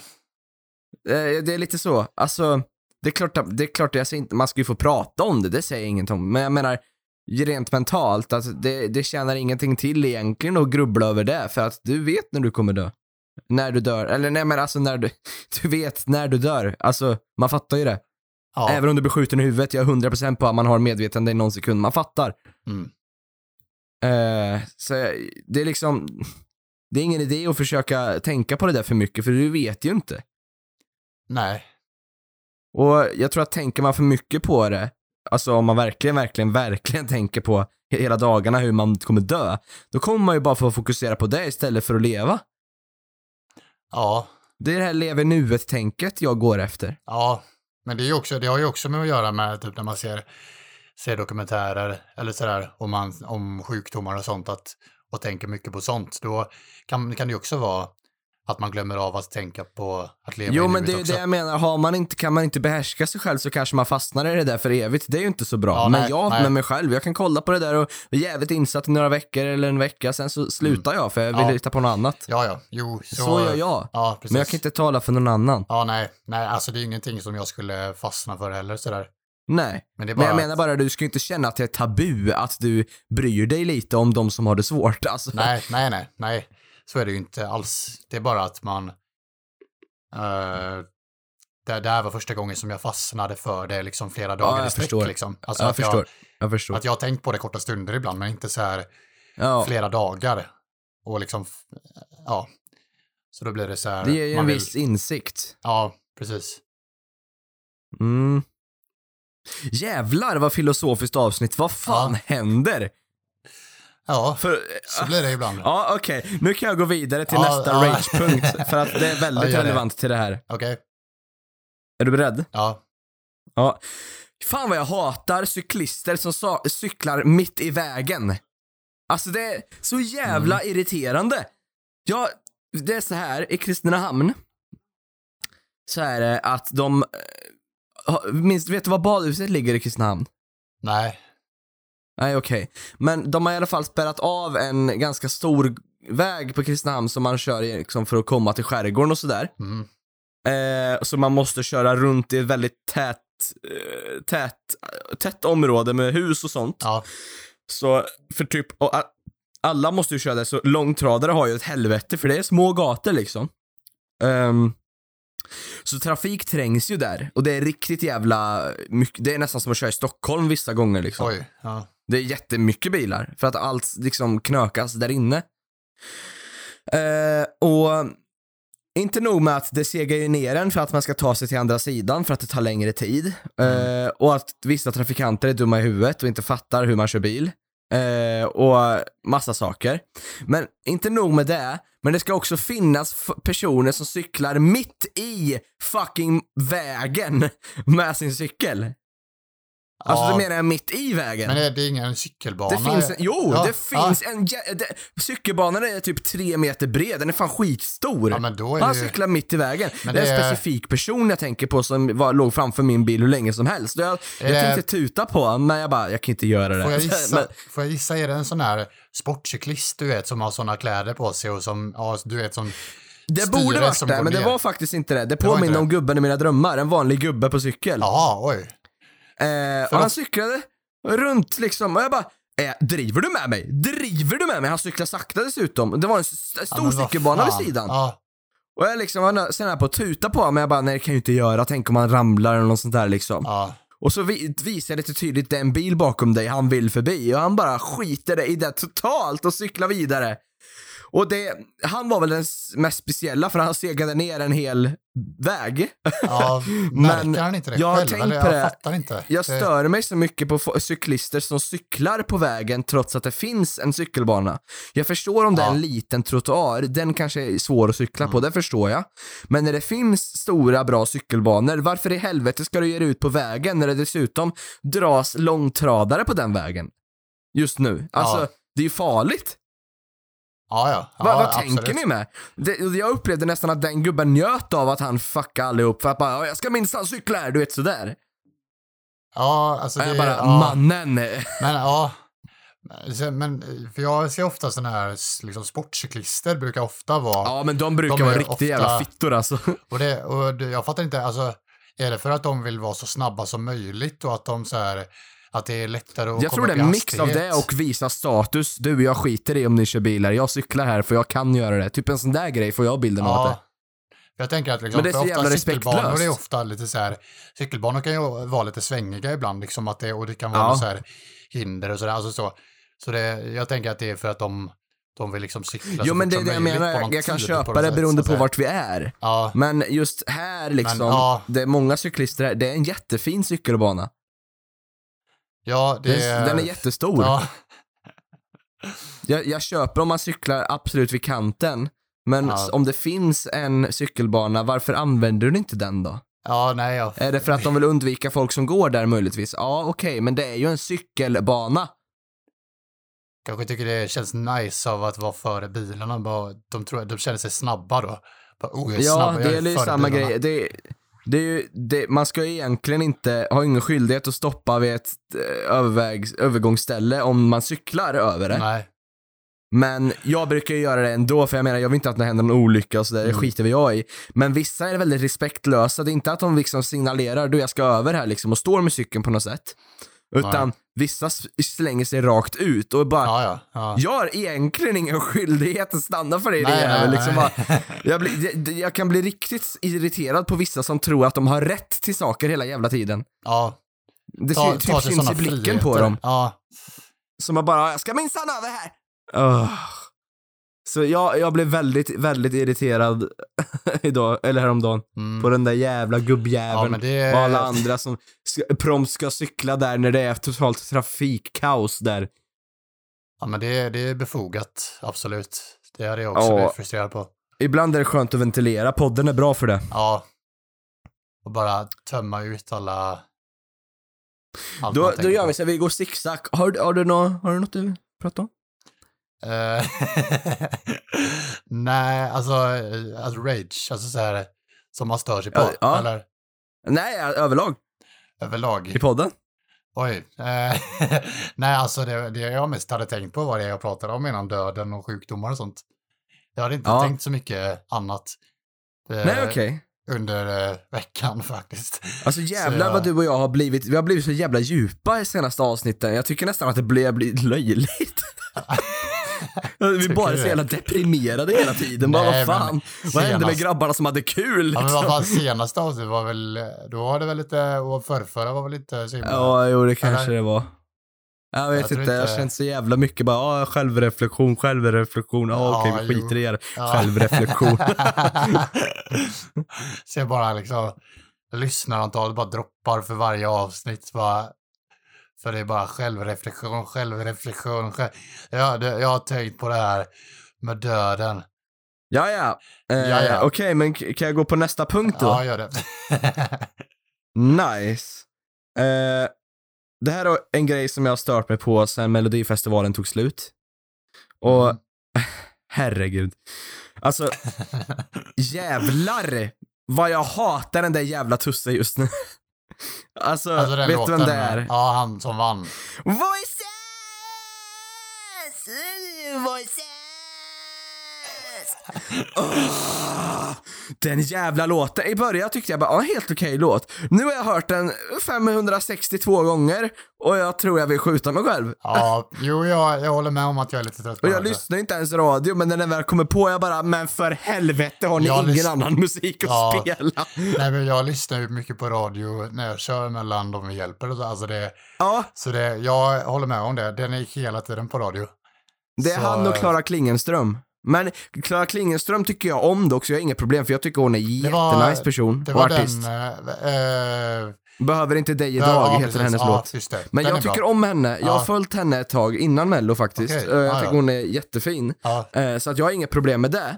Eh, det är lite så. Alltså, det är klart, det är klart jag säger inte, man ska ju få prata om det, det säger jag inget om. Men jag menar, rent mentalt, att det, det tjänar ingenting till egentligen att grubbla över det, för att du vet när du kommer dö. När du dör, eller nej men alltså när du, du vet när du dör. Alltså, man fattar ju det. ja, Även om du blir skjuten i huvudet, jag är 100% på att man har medvetande i någon sekund, man fattar. mm, Eh, så det är liksom, det är ingen idé att försöka tänka på det där för mycket, för du vet ju inte. nej. Och jag tror att tänker man för mycket på det, alltså om man verkligen, verkligen, verkligen tänker på hela dagarna hur man kommer dö, då kommer man ju bara få fokusera på det istället för att leva. Ja, Det är det här lever nuet-tänket jag går efter. ja. Men det, är också, det har ju också med att göra med typ när man ser, ser dokumentärer eller sådär om, man, om sjukdomar och sånt att, och tänker mycket på sånt. Då kan, kan det ju också vara att man glömmer av att tänka på att leva Jo i men det är det jag menar, har man inte, kan man inte behärska sig själv så kanske man fastnar i det där för evigt. Det är ju inte så bra. Ja, men nej, jag nej. med mig själv, jag kan kolla på det där och vara jävligt insatt i några veckor eller en vecka, sen så slutar jag för jag vill Mm. Ja. hitta på något annat. Ja, ja, jo. Så, Så, gör jag. Ja. Men jag kan inte tala för någon annan. Ja, nej, nej, alltså det är ingenting som jag skulle fastna för heller sådär. Nej. Men är Men jag menar bara, du ska inte känna att det är tabu att du bryr dig lite om de som har det svårt. Alltså. Nej, nej, nej, nej. Så är det ju inte alls. Det är bara att man... Uh, det, det här var första gången som jag fastnade för det liksom flera dagar jag i sträck. förstår. Liksom. Alltså jag att, förstår. jag, Jag förstår. att jag har tänkt på det korta stunder ibland, men inte så här Ja. flera dagar. Och liksom, ja. Så då blir det så här... Det ger ju en vill- viss insikt. Ja, precis. Mm. Jävlar vad filosofiskt avsnitt, vad fan Ja. händer? Ja, För, så blir det ibland. Ja, okej. Nu kan jag gå vidare till Ja, nästa ja. ragepunkt, för att det är väldigt Ja, gör det. relevant till det här. Okej, Är du beredd? ja. Ja. Fan vad jag hatar cyklister som cyklar mitt i vägen. Alltså det är så jävla Mm. irriterande. Ja, det är så här, i Kristinehamn så är det att de, eh, minst, vet du var badhuset ligger i Kristinehamn? Nej. Nej, okej. Men de har i alla fall spärrat av en ganska stor väg på Kristinehamn som man kör liksom för att komma till skärgården och sådär. Mm. Eh, så man måste köra runt i ett väldigt tät, eh, tät, tätt område med hus och sånt. Ja. Så, för typ, och a- alla måste ju köra där, så långtradare har ju ett helvete för det är små gator liksom. Ehm, så trafik trängs ju där och det är riktigt jävla mycket, det är nästan som att köra i Stockholm vissa gånger liksom. Oj. Ja. Det är jättemycket bilar för att allt liksom knökas där inne. Eh, och inte nog med att det segar ju ner en för att man ska ta sig till andra sidan för att det tar längre tid. Eh, och att vissa trafikanter är dumma i huvudet och inte fattar hur man kör bil. Eh, och massa saker. Men inte nog med det, men det ska också finnas personer som cyklar mitt i fucking vägen med sin cykel. Alltså Ja. menar jag mitt i vägen. Men är det ingen cykelbana? Det finns en, jo, Ja, det finns en, jä- det, cykelbanan är typ tre meter bred, den är fan skitstor. Ja, men då är Han det cyklar mitt i vägen. Men det är en det specifik person jag tänker på som var, låg framför min bil hur länge som helst. Jag, jag det- tänkte tuta på honom, men jag bara, jag kan inte göra det. Får jag, gissa, Men, får jag gissa, är det en sån här sportcyklist du vet som har såna kläder på sig och som, ja du vet som det borde varit det, men det ner. var faktiskt inte det. Det påminner om det. gubben i mina drömmar, en vanlig gubbe på cykel. Jaha, oj. Eh, och han cyklade runt liksom, och jag bara, eh, driver du med mig? Driver du med mig? Han cyklade sakta dessutom. Det var en s- Ja, stor vad cykelbana vid sidan. Ja, Och jag liksom, sen är jag på att tuta på honom, men jag bara, nej det kan jag ju inte göra, tänk om han ramlar eller något sånt där liksom. ja. Och så vi, visar det lite tydligt, det är en bil bakom dig han vill förbi och han bara skiter i det totalt och cyklar vidare. Och det, han var väl den mest speciella för han segade ner en hel väg. ja. Men han inte det jag själv? tänkt på jag det. fattar inte. Jag stör mig så mycket på cyklister som cyklar på vägen trots att det finns en cykelbana. Jag förstår om det är Ja. Mm. en liten trottoar, den kanske är svår att cykla på, det förstår jag. Men när det finns stora bra cykelbanor, varför i helvete ska du ge dig ut på vägen när det dessutom dras långtradare på den vägen? Just nu. Alltså, Ja. det är ju farligt. Ja, ja. ja Va, vad absolut. tänker ni med? Det, jag upplevde nästan att den gubben njöt av att han fuckade allihop för att bara, "Ja, jag ska minsann cykla här, du vet sådär. Ja, alltså Och det jag bara, ja. mannen. Men ja. Men- för jag ser ofta sådana här liksom, sportcyklister brukar ofta vara, Ja men de brukar De vara riktigt ofta- jävla fittor alltså. och, det, och jag fattar inte, alltså är det för att de vill vara så snabba som möjligt och att de så här, att det är lättare att Jag komma tror det är en mix av det och visa status. Du, jag skiter i om ni kör bilar. Jag cyklar här för jag kan göra det. Typ en sån där grej får jag bilden av att det Ja. Jag tänker att liksom, Men det är så jävla cykelbanor respektlöst. är ofta lite så här, cykelbanor kan ju vara lite svängiga ibland liksom att det, och det kan vara Ja. så här hinder och sådär, alltså så. Så det, jag tänker att det är för att de, de vill liksom cykla Jo så men det är det jag menar, jag kan köpa det beroende på vart vi är. Ja, Men just här liksom, ja. det är många cyklister här, det är en jättefin cykelbana. Ja det Den är, den är jättestor. Ja, Jag, jag köper om man cyklar absolut vid kanten, men Ja. om det finns en cykelbana, varför använder du inte den då? ja, nej, ja. Är det för att de vill undvika folk som går där möjligtvis? Ja, okej, men det är ju en cykelbana. Kanske tycker det känns nice av att vara före bilarna. Bara, de, tror, de känner sig snabba då. Bara, oh, jag är Ja, snabb, jag det är ju samma bilarna. grej. Det, ju, det, man ska ju egentligen inte ha ingen skyldighet att stoppa vid ett eh, övervägs, övergångsställe om man cyklar över det. Nej, Men jag brukar ju göra det ändå, för jag menar, jag vill inte att det händer någon olycka och sådär, det Mm. skiter väl jag i. Men vissa är väldigt respektlösa, det är inte att de liksom signalerar, du jag ska över här liksom, och står med cykeln på något sätt. Utan vissa s- slänger sig rakt ut och bara, ja, ja. ja. jag har egentligen ingen skyldighet att stanna för dig, Nej, nej, Liksom nej. bara, jag, blir, det- jag kan bli riktigt irriterad på vissa som tror att de har rätt till saker hela jävla tiden. ja. Det Ta, typ syns i blicken friheter. på dem. Ja, Som har bara, jag ska minsann över här. Ugh. Så jag, jag blev väldigt, väldigt irriterad idag, eller häromdagen, mm. på den där jävla ja gubbjäveln. men det Och alla andra som ska, prompt ska cykla där när det är totalt trafikkaos där. Ja, men det, det är befogat, absolut. Det hade jag också Ja. blivit frustrerad på. Ibland är det skönt att ventilera, podden är bra för det. Ja. Och bara tömma ut alla... allt Då, då gör på. vi så vi går zigzag. Har, du- har, du nå, har du något du vill prata om? Eh, Nej, alltså, eh, alltså rage, alltså så här som man stör sig på, Ja, ja. eller Nej, överlag. överlag. I podden. Oj. Eh, Nej, alltså det, det jag mest hade tänkt på var det jag pratade om innan döden och sjukdomar och sånt. Jag hade inte Ja. tänkt så mycket annat eh, Nej, okej. under eh, veckan faktiskt. Alltså jävlar jag- vad du och jag har blivit, vi har blivit så jävla djupa i senaste avsnitten. Jag tycker nästan att det blir, blir löjligt. Vi bara är du så jävla deprimerade hela tiden. Bara, Nej, vad men fan, vad hände med senast- grabbarna som hade kul? Ja, men Liksom? vad fan, senaste avsnittet var väl, då var det väl lite, och förrförra var väl inte så himla... Ja, jo det kanske Eller? det var. Jag vet Jag tror inte, jag har inte- känt så jävla mycket bara, ah, självreflektion, självreflektion, ah, Ja, okej vi jo. skiter i det. Ja. Självreflektion. jag bara liksom, lyssnarantalet bara droppar för varje avsnitt. Bara, för det är bara självreflektion, självreflektion. Själv... Ja, det, jag har tänkt på det här med döden. ja, ja. Eh, Ja, ja. Okej, men k- kan jag gå på nästa punkt då? Ja, gör det. Nice. Eh, det här är en grej som jag har stört mig på sen Melodifestivalen tog slut. Och Mm. herregud. Alltså, jävlar vad jag hatar den där jävla Tusse just nu. Alltså, alltså vet låten, du vem det är? Ja, han som vann. Voices! Voices! Den jävla låten. I början tyckte jag bara, ja, helt okej låt. Nu har jag hört den 562 gånger och jag tror jag vill skjuta mig själv. Ja, jo, jag, jag håller med om att jag är lite trött på Och jag det. lyssnar inte ens radio, men när den väl kommer på, jag bara, men för helvete har ni Jag ingen annan musik att Ja. spela? Nej, men jag lyssnar ju mycket på radio när jag kör mellan de vi hjälper och så. Alltså det, Ja, så det, jag håller med om det. Den är hela tiden på radio. det är Så- han och Klara Klingenström. Men Klara Klingenström tycker jag om dock, så jag har inga problem, för jag tycker hon är jättenice person och artist. den... eh, Behöver inte dig idag, ja, heter precis. hennes ja, låt. Men Den jag är bra. tycker om henne. Jag har Ja. följt henne ett tag innan Mello faktiskt. Okej, Eh, Jag ja, tycker hon är jättefin. Så att jag har inga problem med det.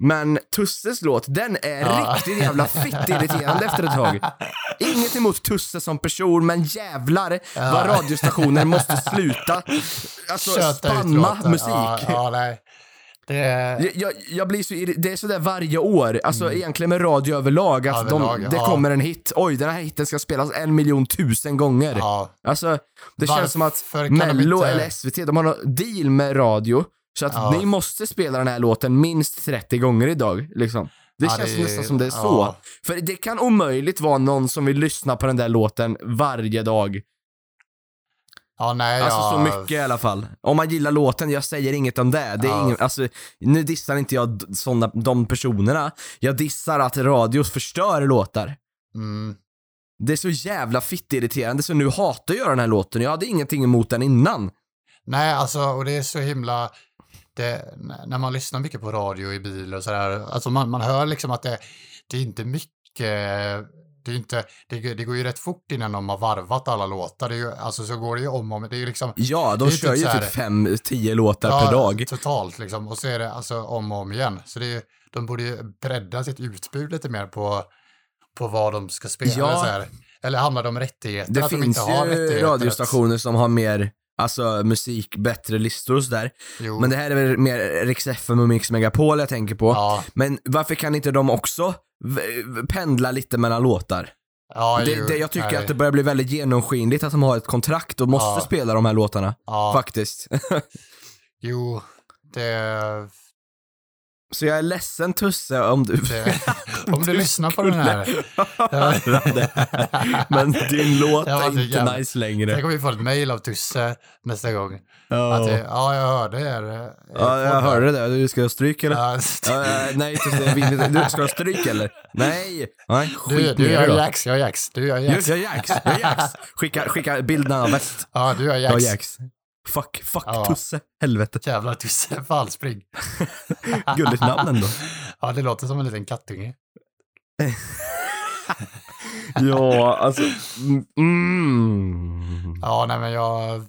Men Tusses låt, den är Ja. riktigt jävla fittirriterande efter ett tag. Inget emot Tusse som person, men jävlar Ja. vad radiostationer måste sluta alltså, köta låten. musik. Ja, ja, nej. Det är... Jag, jag, jag blir så det är sådär varje år, alltså egentligen med radio överlag, att Mm. Överlag, de, det ja. kommer en hit, oj den här hiten ska spelas en miljon tusen gånger. Ja, Alltså, det känns som att Varför Mello inte- eller SVT, de har någon deal med radio, så att Ja. ni måste spela den här låten minst 30 gånger idag, liksom. Det Ja, känns det nästan som det är så. För det kan omöjligt vara någon som vill lyssna på den där låten varje dag. Ja nej, Alltså ja. så mycket i alla fall. Om man gillar låten, jag säger inget om det. det är Ja. ingen, alltså, nu dissar inte jag såna, de personerna. Jag dissar att radio förstör låtar. Mm. Det är så jävla fittirriterande så nu hatar jag den här låten. Jag hade ingenting emot den innan. Nej, alltså, och det är så himla... det, när man lyssnar mycket på radio i bil och sådär, alltså man, man hör liksom att det, det är inte mycket, det är inte, det, det går ju rätt fort innan de har varvat alla låtar, det är ju, alltså så går det ju om och om, det är liksom Ja, de är kör typ ju typ fem, tio låtar per dag. totalt liksom, och så är det alltså om och om igen. Så det är, de borde ju bredda sitt utbud lite mer på, på vad de ska spela. Ja. Så här. Eller handlar det om rättigheter? Det de finns inte har ju radiostationer som har mer, alltså musik, bättre listor och sådär. Men det här är väl mer Rix FM och Mix Megapol jag tänker på. ja, Men varför kan inte de också pendla lite mellan låtar? ja, Det, det, jag tycker nej, att det börjar bli väldigt genomskinligt att de har ett kontrakt och måste Ja. spela de här låtarna. ja, Faktiskt. Jo, det... Så jag är ledsen Tusse om du... om du lyssnar på den här. Men din låt är inte jävla- nice längre. Tänk om vi får ett mail av Tusse nästa gång. Ja, Att ja, jag hörde er. er ja jag podd här." hörde det. Du ska ha stryk eller? Ja, nej, Tusse, jag vill inte. Du ska du ha stryk eller? Nej! Nej, du, du dig då. Jax, jag är Jax. Du Jax. jag är Jax, jag är Jax. Skicka, skicka bilderna av väst. Ja, du gör Jag är Jax. Fuck, fuck Ja. Tusse. Helvete. Jävlar Tusse, fan spring. Gulligt namn ändå. Ja, det låter som en liten kattunge. Ja, alltså. mm, Mm. Ja, nej men jag...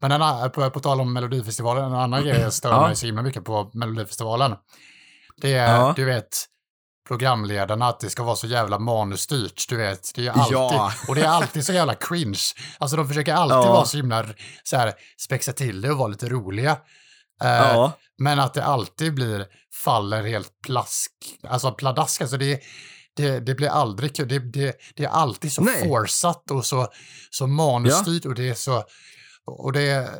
Men en, på, på tal om Melodifestivalen, en annan grej jag stör mig så himla mycket på Melodifestivalen. Det är, Ja. du vet, programledarna, att det ska vara så jävla manusstyrt, du vet. Det är alltid, Ja. och det är alltid så jävla cringe. Alltså de försöker alltid Ja. vara så himla, så här, spexa till det och vara lite roliga. Eh, Ja. Men att det alltid blir, faller helt plask, alltså pladask, alltså det, det, det blir aldrig kul. Det, det, det är alltid så Nej. forceat och så, så manusstyrt och det är så, och det,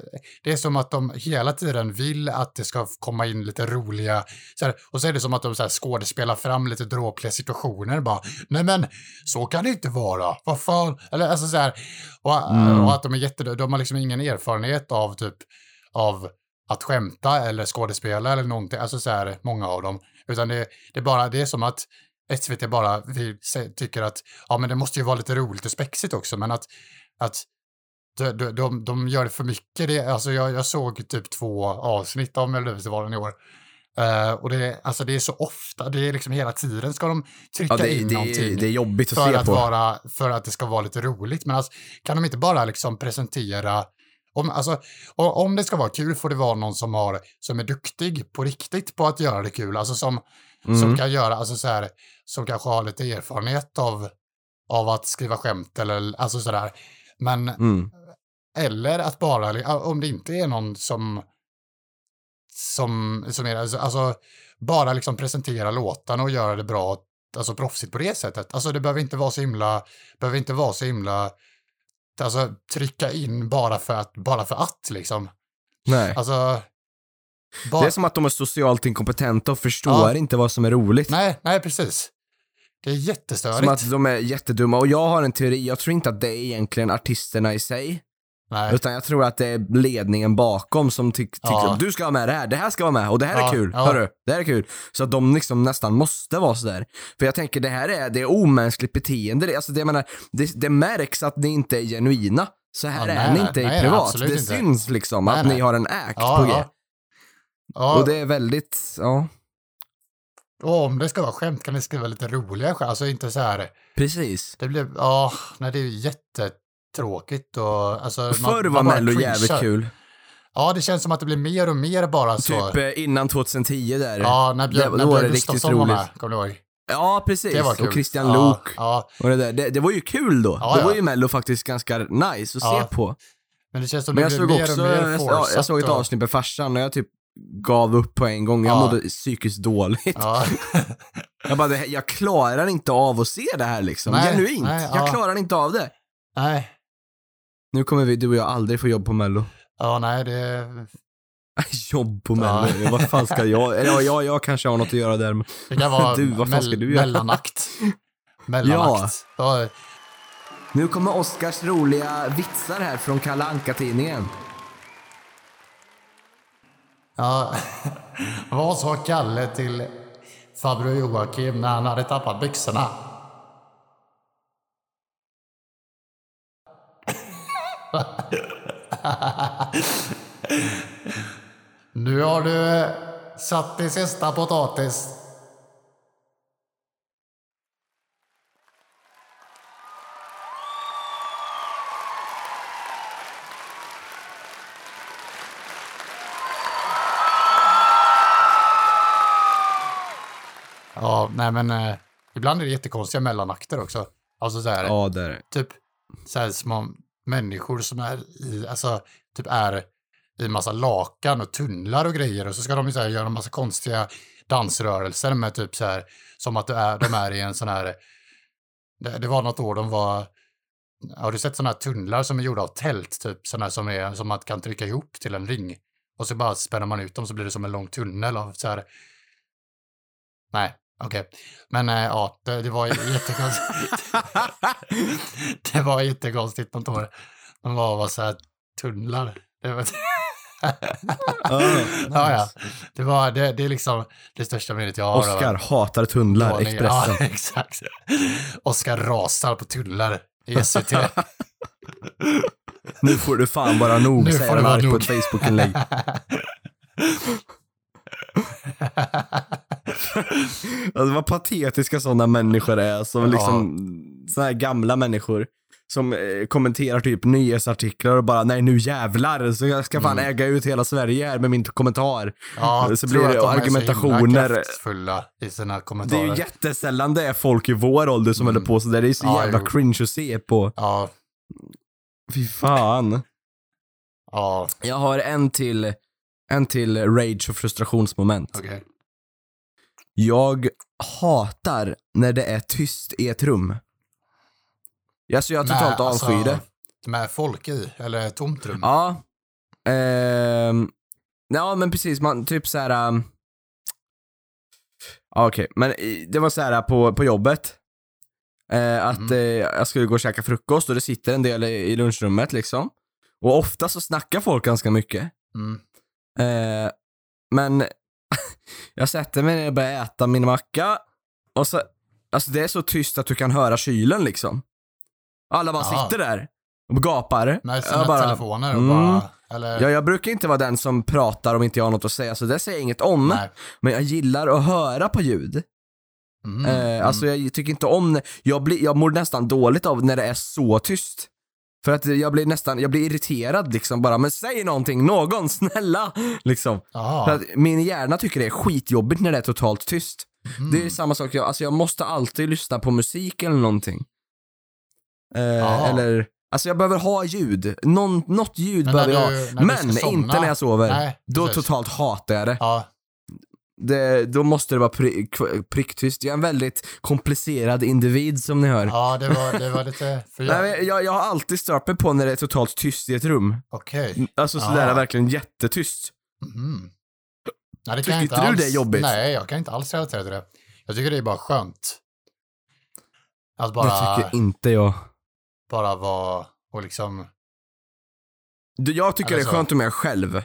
det är som att de hela tiden vill att det ska komma in lite roliga, så här, och så är det som att de så här skådespelar fram lite dråpliga situationer bara, nej men så kan det inte vara, vad fan, eller alltså så här, och, Mm. och att de är jätte, de har liksom ingen erfarenhet av typ, av att skämta eller skådespela eller någonting, alltså så här, många av dem. Utan det, det är bara, det är som att SVT bara vi tycker att, ja men det måste ju vara lite roligt och spexigt också, men att, att de, de, de, de gör det för mycket. Det, alltså jag, jag såg typ två avsnitt av Melodifestivalen i år. Eh, och det, alltså det är så ofta, det är liksom hela tiden ska de trycka Ja, det, in det, någonting det är jobbigt att för se att, på. vara, för att det ska vara lite roligt. Men alltså, kan de inte bara liksom presentera om, alltså, om det ska vara kul får det vara någon som, har, som är duktig på riktigt på att göra det kul. Alltså som, som Mm. kan göra, alltså så här, som kanske har lite erfarenhet av, av att skriva skämt eller alltså sådär. Men, Mm. Eller att bara, om det inte är någon som, som, som är, alltså, alltså bara liksom presentera låtarna och göra det bra, alltså proffsigt på det sättet. Alltså det behöver inte vara så himla, behöver inte vara så himla, alltså trycka in bara för att, bara för att liksom. Nej. Alltså, bara, Det är som att de är socialt inkompetenta och förstår Ja. inte vad som är roligt. nej, nej precis. Det är jättestörigt. Som att de är jättedumma. Och jag har en teori, jag tror inte att det är egentligen artisterna i sig. Nej. Utan jag tror att det är ledningen bakom som ty- tycker Ja. att du ska ha med det här, det här ska vara med och det här Ja, är kul, ja. hörru, det här är kul. Så att de liksom nästan måste vara sådär. För jag tänker det här är, det är omänskligt beteende. Det, alltså det, jag menar, det, det märks att ni inte är genuina. Så här Ja, är nej, ni nej, inte nej, i privat. det inte. syns liksom Nej, att ni har en act på G. Och det är väldigt, ja, och om det ska vara skämt kan det skriva lite roliga skämt. Alltså inte så här, precis. det blir, ja, nej det är ju jättetråkigt och alltså. Förr var Mello jävligt kul. Ja, det känns som att det blir mer och mer bara så. Typ eh, innan 2010 där. ja, när Björn, när Gustafsson var med, kommer du ihåg? Ja, precis. Det var kul. Och Christian ja, Lok. Ja, Och det, där. Det, det var ju kul då. Ja, då ja. var ju Mello faktiskt ganska nice att Ja. se på. men det känns som Men det blir mer också, och mer ja, jag såg ett och- avsnitt med farsan och jag typ gav upp på en gång. Jag Ja. mådde psykiskt dåligt. Ja, Jag bara, jag klarar inte av att se det här liksom. Nej, Genuint. nej, jag ja. klarar inte av det. nej. Nu kommer vi, du och jag, aldrig få jobb på Mello. Ja, nej, det, jobb på Ja. Mello? Vad fan ska jag? Eller ja, jag, jag kanske har något att göra där. Men... det kan vara Du, vad fan ska du göra? mellanakt. Mellanakt. Ja. Nu kommer Oscars roliga vitsar här från Kalle Anka-tidningen. Ja, vad sa Kalle till farbror Joakim när han hade tappat byxorna? Nu har du eh, satt din sista potatis. Ja, nej men eh, ibland är det jättekonstiga mellanakter också. Alltså så här, Ja, det är det. typ så här små människor som är i, alltså typ är i massa lakan och tunnlar och grejer och så ska de så här göra en massa konstiga dansrörelser med typ så här som att är, de är i en sån här, det, det var något år de var, har du sett sådana här tunnlar som är gjorda av tält typ, sådana här som är som man kan trycka ihop till en ring och så bara spänner man ut dem så blir det som en lång tunnel av så här, nej, okej, men äh, ja, det, det var jättekonstigt. det var jättekonstigt något år. De var bara så här tunnlar. Det var... ja, ja. Det var det, det är liksom det största minnet jag har. Oscar hatar tunnlar, Ja, Expressen. Ja, exakt. Oskar rasar på tunnlar i SVT. Nu får du fan bara nog, Nu säger han på ett Facebook-inlägg. Alltså vad patetiska sådana människor är, som Ja. liksom, såna här gamla människor. Som eh, kommenterar typ nyhetsartiklar och bara nej nu jävlar så jag ska fan Mm. äga ut hela Sverige här med min kommentar. Ja, Så blir det argumentationer. i sina Det är kommentarer. ju jättesällan det är folk i vår ålder som Mm. håller på sådär. Det är så Ja, jävla jo. cringe att se på. Ja, Fy fan. ja, Jag har en till, en till rage och frustrationsmoment. okej. Jag hatar när det är tyst i ett rum. Alltså jag totalt Med, avskyr det. alltså, Med folk i, eller tomt rum. Ja. Ehm, ja men precis, man typ så här. Um, Okej, men i- det var så här på, på jobbet. Eh, att Mhm. eh, jag skulle gå och käka frukost och det sitter en del i, i lunchrummet liksom. Och ofta så snackar folk ganska mycket. Mm. Eh, men jag sätter mig ner och börjar äta min macka och så, alltså det är så tyst att du kan höra kylen liksom. Alla bara Ja. sitter där och gapar. Med Jag bara, telefoner och mm. bara, eller? Ja, jag brukar inte vara den som pratar om inte jag har något att säga, så det säger jag inget om. Nej. Men jag gillar att höra på ljud. Mm. Eh, alltså jag tycker inte om, jag, blir, jag mår nästan dåligt av när det är så tyst. För att jag blir nästan, jag blir irriterad liksom bara, men säg någonting, någon, snälla! Liksom. För att min hjärna tycker det är skitjobbigt när det är totalt tyst. Mm. Det är samma sak, jag, alltså jag måste alltid lyssna på musik eller någonting. Eh, eller, alltså jag behöver ha ljud. Någon, något ljud Men behöver du- jag ha. Men inte när jag sover. Nej, Då totalt hatar jag det. Ja, det. Då måste det vara pri, pricktyst. Jag är en väldigt komplicerad individ som ni hör. ja det, var, det var lite... För Nej, jag, men jag, jag har alltid stört mig på när det är totalt tyst i ett rum. Okej. Alltså sådär Ja. verkligen jättetyst. Mhm. Nej, det Tycker inte inte du alls. det är jobbigt? Nej, jag kan inte alls relatera till det. Jag tycker det är bara skönt. Att bara, Det tycker inte jag. bara vara och liksom... Jag tycker det är skönt om jag är själv.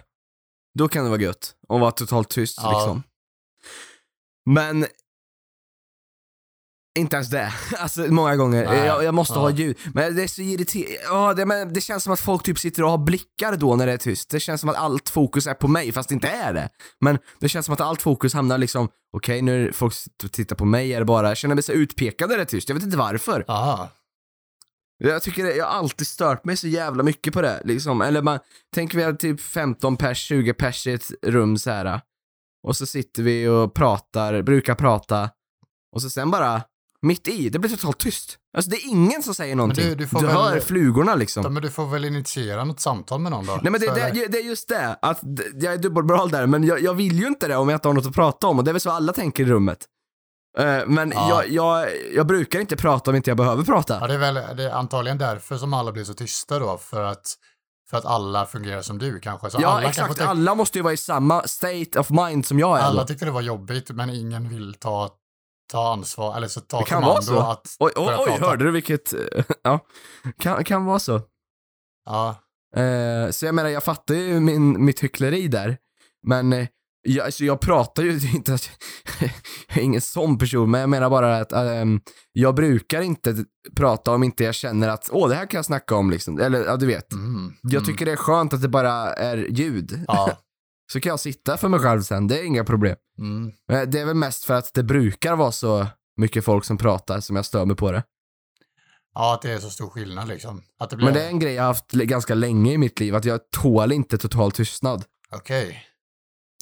Då kan det vara gött. Och vara totalt tyst Ja. liksom. Men inte ens det. Alltså många gånger. Nej. Jag, jag måste Ja. ha ljud. Men det är så irriterande. Ja, det, men det känns som att folk typ sitter och har blickar då när det är tyst. Det känns som att allt fokus är på mig, fast det inte är det. Men det känns som att allt fokus hamnar liksom, okej nu är folk tittar på mig, är det bara, jag känner mig så utpekad när det är tyst. Jag vet inte varför. Aha. Jag tycker det, jag har alltid stört mig så jävla mycket på det liksom. Eller man, tänk vi har typ 15 pers, 20 pers i ett rum så här. Och så sitter vi och pratar, brukar prata. Och så sen bara, mitt i, det blir totalt tyst. Alltså det är ingen som säger någonting. du- Du, du får väl- hör flugorna liksom. Ja, men du får väl initiera något samtal med någon då? Nej men det, det, det är just det, att jag är dubbelmoral där, men jag, jag vill ju inte det om jag inte har något att prata om och det är väl så alla tänker i rummet. Eh, men Ja. jag, jag, jag brukar inte prata om inte jag behöver prata. Ja, det är väl det är antagligen därför som alla blir så tysta då, för att, för att alla fungerar som du kanske. Så ja alla exakt, kanske alla måste ju vara i samma state of mind som jag är. alla tyckte det var jobbigt, men ingen vill ta, ta ansvar, eller så ta Det kan vara så. att Oj, oj, oj hörde du vilket... ja, kan, kan vara så. Ja, Eh, så jag menar, jag fattar ju min, mitt hyckleri där. Men eh, jag, alltså jag pratar ju inte jag är ingen sån person, men jag menar bara att ehm, jag brukar inte prata om inte jag känner att åh, det här kan jag snacka om liksom. Eller ja, du vet. mm, Jag mm. tycker det är skönt att det bara är ljud. Ja, Så kan jag sitta för mig själv sen, det är inga problem. Mm. Men Det är väl mest för att det brukar vara så mycket folk som pratar som jag stör mig på det. Ja, att det är så stor skillnad liksom. Att det blir... Men det är en grej jag har haft ganska länge i mitt liv, att jag tål inte total tystnad. Okej.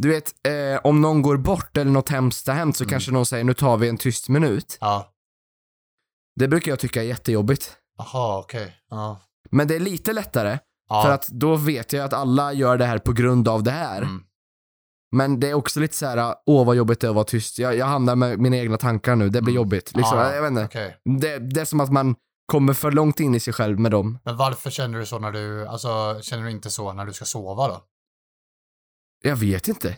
Du vet, eh, om någon går bort eller något hemskt har hänt så Mm. kanske någon säger nu tar vi en tyst minut. Ja. Det brukar jag tycka är jättejobbigt. Jaha, okej. Ja. Men det är lite lättare, ja. för att då vet jag att alla gör det här på grund av det här. Mm. Men det är också lite så här, åh vad jobbigt det är att vara tyst. Jag, jag hamnar med mina egna tankar nu, det blir Mm. jobbigt. Liksom, Ja, jag vet inte. Okej. Det, det är som att man kommer för långt in i sig själv med dem. Men varför känner du så när du, alltså känner du inte så när du ska sova då? Jag vet inte.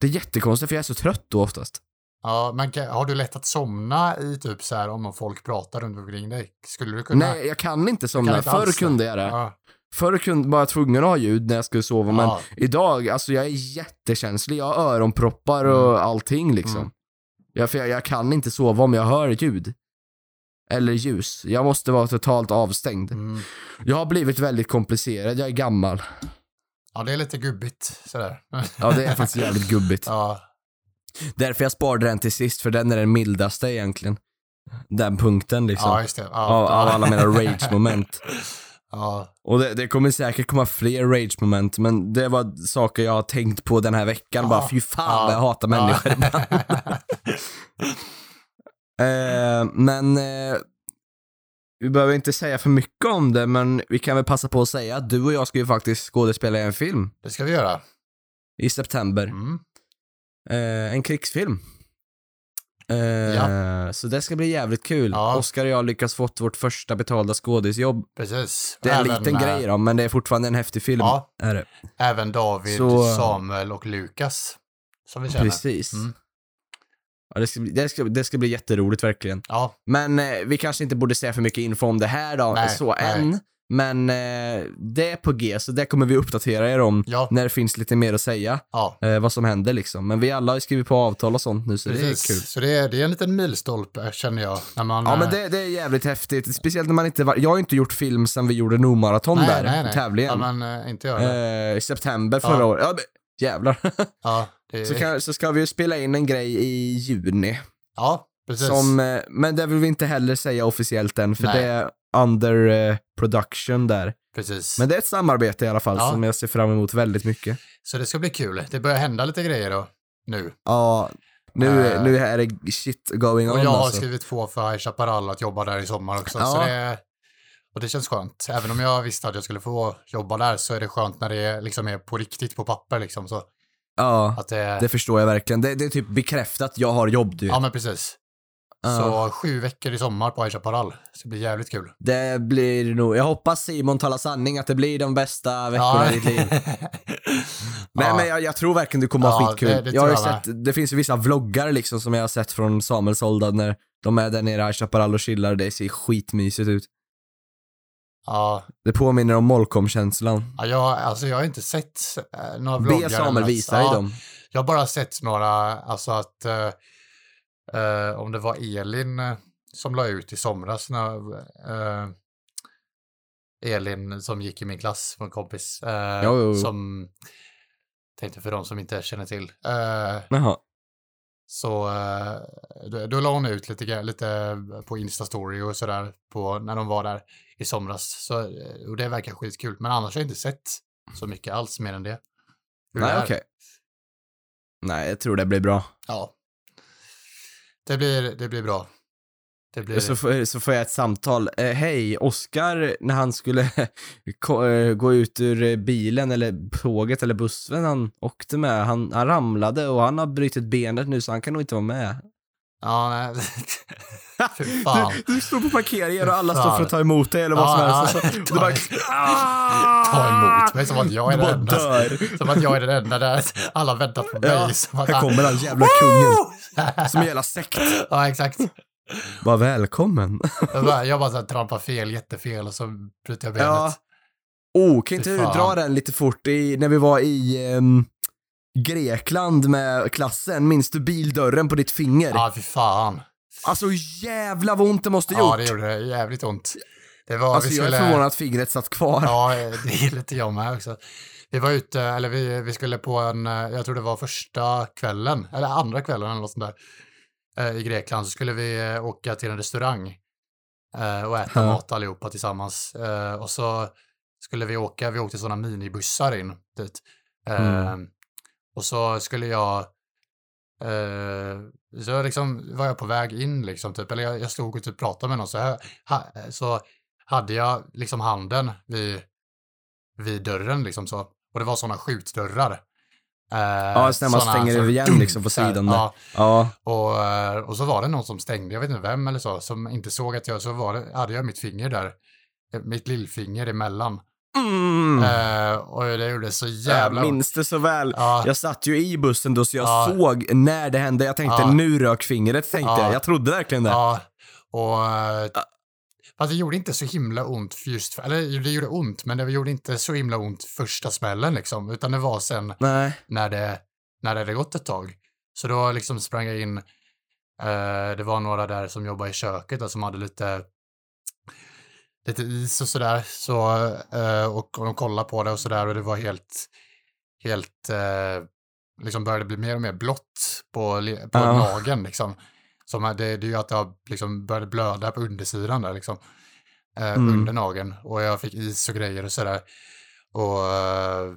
Det är jättekonstigt för jag är så trött då oftast. Ja, men har du lätt att somna i typ så här om folk pratar runt omkring dig? Skulle du kunna? Nej, jag kan inte somna. kan inte Förr kunde jag det. Ja. Förr kunde, var jag tvungen att ha ljud när jag skulle sova, men Ja. idag, alltså jag är jättekänslig. Jag har öronproppar och Mm. allting liksom. Mm. Jag, för jag, jag kan inte sova om jag hör ljud. Eller ljus. Jag måste vara totalt avstängd. Mm. Jag har blivit väldigt komplicerad, jag är gammal. Ja, det är lite gubbigt sådär. Ja, det är faktiskt jävligt gubbigt. ja, Därför jag sparade den till sist, för den är den mildaste egentligen. Den punkten liksom. ja, just det. Ja, av, av alla mina rage-moment. Ja, Och det, det kommer säkert komma fler rage-moment, men det var saker jag har tänkt på den här veckan. Ja. Bara fy fan Ja. vad jag hatar människor eh, Men eh, vi behöver inte säga för mycket om det, men vi kan väl passa på att säga att du och jag ska ju faktiskt skådespela i en film det ska vi göra. i september. Mm. Eh, en krigsfilm. Eh, Så det ska bli jävligt kul. Ja. Oskar och jag lyckas fått vårt första betalda skådisjobb. Precis. Det är en Även, liten eh, grej då, men det är fortfarande en häftig film. Ja. Även David, Så- Samuel och Lukas. Som vi känner. Precis. Mm. Ja, det, ska, det, ska, det ska bli jätteroligt verkligen. Ja, Men eh, vi kanske inte borde säga för mycket info om det här då, Nej, så nej. än. Men eh, det är på G, så det kommer vi uppdatera er om ja, när det finns lite mer att säga. ja. Eh, vad som händer liksom. Men vi alla har skrivit på avtal och sånt nu, så det är Precis. kul. Så det är, det är en liten milstolpe känner jag. När man, Ja men eh, det, det är jävligt häftigt, speciellt när man inte var, jag har ju inte gjort film sen vi gjorde Nordmaraton nej, där, nej, nej. tävlingen. Ja, men eh, inte jag. eh, I september förra året. Ja, men, jävlar. Ja, så, kan, så ska vi ju spela in en grej i juni. ja, precis. Som, eh, men det vill vi inte heller säga officiellt än, för Nej. det är under eh, production där. precis. Men det är ett samarbete i alla fall Ja. som jag ser fram emot väldigt mycket. Så det ska bli kul. Det börjar hända lite grejer då, nu. Ja, nu, Eh. nu är det shit going Och on jag har alltså. skrivit på för High Chaparral att jobba där i sommar också. Ja. Så det, och det känns skönt. Även om jag visste att jag skulle få jobba där så är det skönt när det liksom är på riktigt på papper liksom. Så Ja, att det, det förstår jag verkligen. Det, det är typ bekräftat, jag har jobb du ja men precis. Ja. Så sju veckor i sommar på High Chaparral. Så det blir jävligt kul. Det blir nog, jag hoppas Simon talar sanning att det blir de bästa veckorna i ditt liv. Nej Ja. men jag, jag tror verkligen du kommer ha Ja, skitkul. det- det jag har jag sett, det finns ju vissa vloggar liksom som jag har sett från Samuels ålder när de är där nere i Chaparral och chillar, det ser skitmysigt ut. Ja, Det påminner om Molkom-känslan. ja jag, alltså jag har inte sett eh, några vloggar. Be Samuel visa dig Ja, dem. Jag har bara sett några, alltså att eh, eh, om det var Elin eh, som la ut i somras när eh, Elin som gick i min klass, en kompis, eh, Jo, jo, jo. som tänkte för de som inte känner till. Jaha. Så eh, då, då la hon ut lite, lite på Insta-story och sådär när de var där i somras. Så, eh, och det verkar skitkul. Men annars har jag inte sett så mycket alls mer än det. Hur Nej okej. Nej, jag tror det blir bra. Ja. Det blir, det blir bra. Blir... Så får, så får jag ett samtal. Eh, Hej, Oskar, när han skulle eh, gå ut ur bilen eller tåget eller bussen han åkte med, han, han ramlade och han har brutit benet nu så han kan nog inte vara med. Ja, nej. Fy fan. Du, du står på parkeringen och alla står för att ta emot dig eller vad som Ja, helst. ja. Så, du bara, Ta emot mig som att jag är den enda. dör. Som att jag är den enda där alla väntar på mig. Ja, som att här kommer den jävla kungen. Som en jävla sekt. Ja, exakt. Bara välkommen. Jag bara, jag bara så här, trampar fel, jättefel och så bryter jag benet. Ja. Oh, kan inte du dra den lite fort? I, när vi var i ehm, Grekland med klassen, minns du bildörren på ditt finger? Ja, fy fan. Alltså jävla vad ont det måste Ja, gjort. det gjorde det jävligt ont. Det var, alltså vi jag skulle... är förvånad att fingret satt kvar. Ja, det är lite jag med också. Vi var ute, eller vi, vi skulle på en, eh, jag tror det var första kvällen, eller andra kvällen eller något sånt där, i Grekland, så skulle vi eh, åka till en restaurang eh, och äta Ja. mat allihopa tillsammans. Eh, och så skulle vi åka, vi åkte sådana minibussar in dit. Eh, Mm. Och så skulle jag, eh, så liksom var jag på väg in liksom, typ, eller jag, jag stod och typ pratade med någon, så, här, ha, så hade jag liksom handen vid, vid dörren liksom så. Och det var sådana skjutdörrar. Eh, Ja, så när man stänger så- igen liksom på sidan där. Ja, Ja. och, eh, och så var det någon som stängde, jag vet inte vem eller så, som inte såg att jag, så var det, hade jag mitt finger där, eh, mitt lillfinger emellan. Mm. Eh, och det gjorde så jävla Jag minns det så väl. Ja. Jag satt ju i bussen då så jag Ja. såg när det hände. Jag tänkte Ja. nu rök fingret tänkte Ja. jag. Jag trodde verkligen det. Och... Fast det gjorde inte så himla ont för just, eller det gjorde ont, men det gjorde inte så himla ont första smällen liksom, utan det var sen Nej. när det, när det hade gått ett tag. Så då liksom sprang jag in, eh, det var några där som jobbade i köket där, som hade lite, lite is och sådär, så, eh, och, och de kollade på det och sådär och det var helt, helt, eh, liksom började bli mer och mer blått på, på Ja. magen liksom. Som det, det är ju att det har liksom började blöda på undersidan där liksom. Eh, Mm. Under nageln. Och jag fick is och grejer och sådär. Och, eh,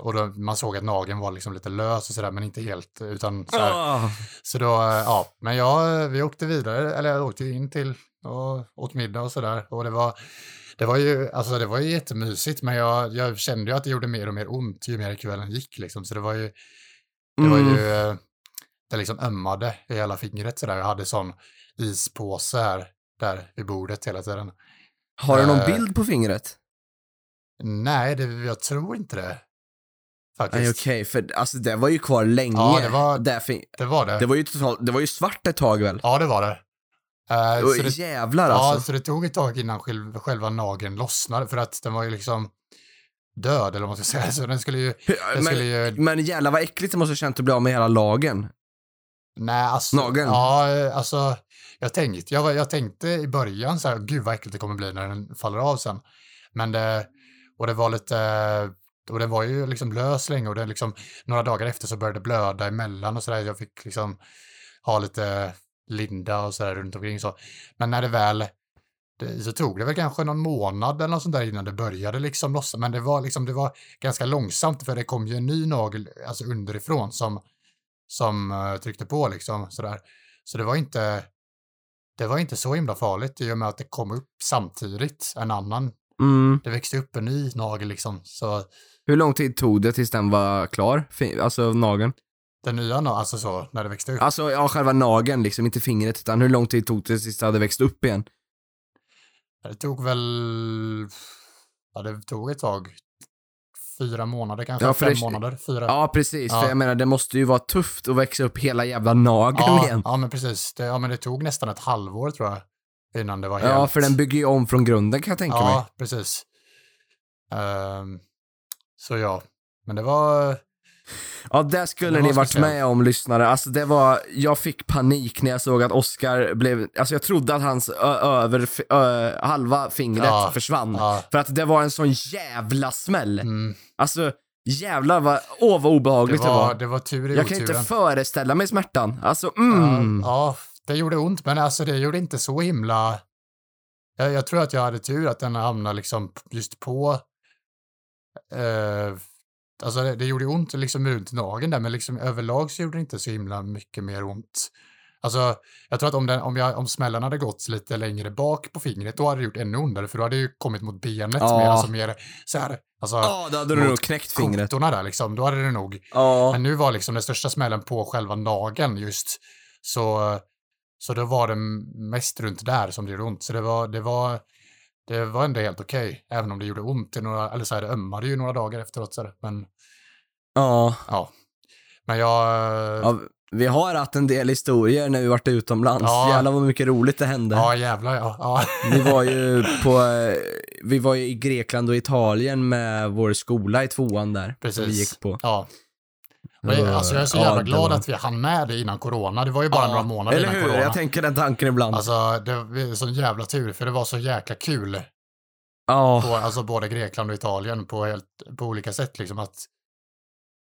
och då, man såg att nageln var liksom lite lös och sådär, men inte helt. Utan så, här. Ah. så då, eh, ja. Men jag, vi åkte vidare, eller jag åkte in till och åt middag och sådär. Och det var, det var ju, alltså det var ju jättemysigt, men jag, jag kände ju att det gjorde mer och mer ont ju mer kvällen gick liksom. Så det var ju, det var Mm. ju, eh, det liksom ömmade i hela fingret sådär. Jag hade sån ispåse här, där vid bordet hela tiden. Har du någon Eh, bild på fingret? Nej, det, jag tror inte det. Faktiskt. Nej okej, för alltså det var ju kvar länge. Ja, det var- det, Det var det. det var ju totalt, det var ju svart ett tag väl? Ja, det var det. Eh, Och så det jävlar ja, alltså. så det tog ett tag innan själva, själva nageln lossnade, för att den var ju liksom död, eller vad man ska säga. Så den skulle ju, den skulle Men, ju men jävlar vad äckligt det måste ha känt att bli av med hela lagen. Nej, alltså. Nageln? Ja, alltså, jag tänkte, jag, jag tänkte i början så här, gud vad äckligt det kommer bli när den faller av sen. Men det, och det var lite, och den var ju liksom lös länge och det liksom, några dagar efter så började det blöda emellan och sådär. Jag fick liksom ha lite linda och sådär runt omkring så. Men när det väl, det, så tog det väl kanske någon månad eller något sånt där innan det började liksom lossna. Men det var liksom, det var ganska långsamt för det kom ju en ny nagel, alltså underifrån som, som eh, tryckte på liksom sådär. Så det var inte, det var inte så himla farligt i och med att det kom upp samtidigt en annan. Mm. Det växte upp en ny nagel liksom. Så Hur lång tid tog det tills den var klar? Alltså nageln? den nya, na- alltså så, när det växte upp. Alltså ja, själva nageln liksom, inte fingret utan hur lång tid tog det tills det hade växt upp igen? Det tog väl, ja det tog ett tag. Fyra månader kanske, Ja, fem det- månader, fyra. Ja precis, Ja. för jag menar det måste ju vara tufft att växa upp hela jävla nageln ja, igen. ja, men precis. Det, ja, men det tog nästan ett halvår tror jag. Innan det var helt... Ja, för den bygger ju om från grunden kan jag tänka mig. Ja, precis. Ehm, så ja, men det var... Ja, där skulle Det ni var varit med om lyssnare. Alltså det var, jag fick panik när jag såg att Oscar blev, alltså jag trodde att hans över, ö, halva fingret Ja, försvann. Ja, För att det var en sån jävla smäll. mm, Alltså, jävlar vad, åh vad det, obehagligt det var. var, det var tur i Jag kan oturen. inte föreställa mig smärtan. Alltså, mm. Ja, ja, det gjorde ont, men alltså det gjorde inte så himla... Jag, jag tror att jag hade tur att den hamnade liksom just på... Eh, alltså det, det gjorde ont liksom runt nageln där, men liksom överlag så gjorde det inte så himla mycket mer ont. Alltså, jag tror att om, den, om, jag, om smällen hade gått lite längre bak på fingret, då hade det gjort ännu ondare, för då hade det ju kommit mot benet Ja. mer, alltså mer så här, alltså Ja, då hade du nog knäckt fingret. där liksom, då hade det nog Ja. men nu var liksom den största smällen på själva nageln just. Så, så då var det mest runt där som det gjorde ont. Så det var, det var, det var ändå helt okej. Även om det gjorde ont i några, eller så här, det ömmade ju några dagar efteråt. Så här. Men Ja. ja. Men jag, ja. Vi har haft en del historier när vi varit utomlands. Ja. Jävlar vad mycket roligt det hände. ja jävlar ja. ja. Vi var ju på, eh, vi var ju i Grekland och Italien med vår skola i tvåan där. Som vi Precis. gick på. ja. Men, alltså jag är så Ja, jävla det glad var- att vi hann med det innan corona. Det var ju bara några månader innan hur? corona. Jag tänker den tanken ibland. Alltså det var sån jävla tur, för det var så jäkla kul. Ja, på, alltså både Grekland och Italien på, helt, på olika sätt liksom att,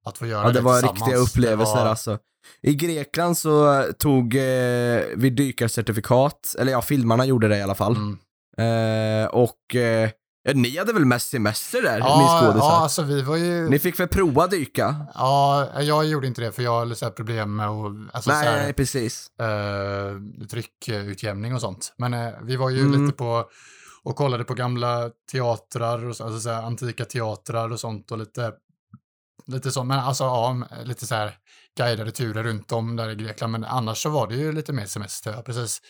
att få göra ja det var tillsammans. riktiga upplevelser det var, alltså. I Grekland så tog eh, vi dykarcertifikat, eller ja, filmarna gjorde det i alla fall. Mm. Eh, och eh, ja, ni hade väl mest semester där, ni Ja, skådisar? ja, alltså vi var ju... Ni fick väl prova dyka? Ja, jag gjorde inte det för jag hade så problem med att, alltså nej, här, nej, precis. eh, tryckutjämning och sånt. Men eh, vi var ju Mm. lite på och kollade på gamla teatrar, och så, alltså så här, antika teatrar och sånt och lite, lite så, men alltså ja, lite så här guidade turer runt om där i Grekland, men annars så var det ju lite mer semester, precis.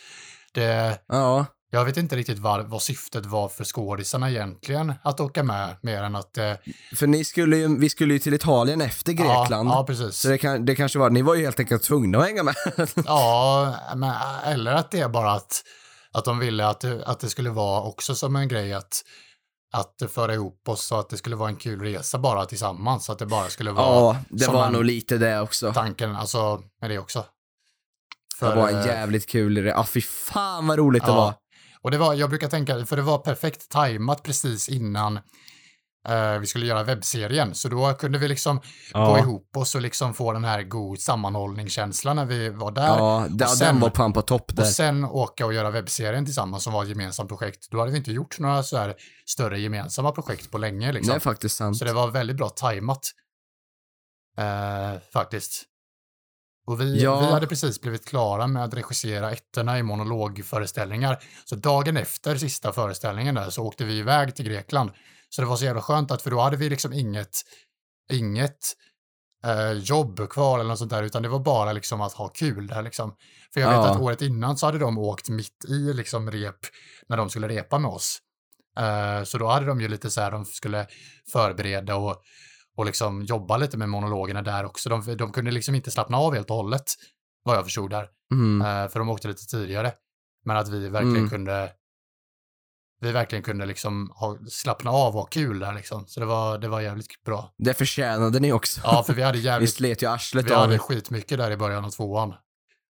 Det, Ja, jag vet inte riktigt vad, vad syftet var för skådisarna egentligen att åka med, mer än att... Eh, för ni skulle ju, vi skulle ju till Italien efter Grekland. Ja, ja precis. Så det, kan, det kanske var, ni var ju helt enkelt tvungna att hänga med. Ja, men, eller att det är bara att, att de ville att det, att det skulle vara också som en grej att, att föra ihop oss så att det skulle vara en kul resa bara tillsammans. Så att det bara skulle vara ja, det var nog lite det också. tanken, alltså med det också. Det var en eh, jävligt kul resa. Ja, fy fan vad roligt det ja. var. Och det var, jag brukar tänka, för det var perfekt tajmat precis innan eh, vi skulle göra webbserien. Så då kunde vi liksom gå Ja, ihop oss och liksom få den här god sammanhållningskänslan när vi var där. ja det, och den sen- var pan på topp där. Och sen åka och göra webbserien tillsammans som var ett gemensamt projekt. Då hade vi inte gjort några så här större gemensamma projekt på länge Det liksom. är faktiskt sant. Så det var väldigt bra tajmat. Eh, faktiskt. Och vi, Ja. vi hade precis blivit klara med att regissera ettorna i monologföreställningar. Så dagen efter sista föreställningen där så åkte vi iväg till Grekland. Så det var så jävla skönt att för då hade vi liksom inget, inget eh, jobb kvar eller något sånt där, utan det var bara liksom att ha kul där liksom. För jag vet Ja. att året innan så hade de åkt mitt i liksom rep, när de skulle repa med oss. Eh, så då hade de ju lite så här, de skulle förbereda och, och liksom jobba lite med monologerna där också. De, de kunde liksom inte slappna av helt och hållet, vad jag förstod där. Mm. Eh, för de åkte lite tidigare. Men att vi verkligen Mm. kunde vi verkligen kunde liksom ha, slappna av och ha kul där liksom. Så det var, det var jävligt bra. Det förtjänade ni också. Ja, för vi hade Vi jävligt, slet ju arslet vi av hade skitmycket där i början av tvåan.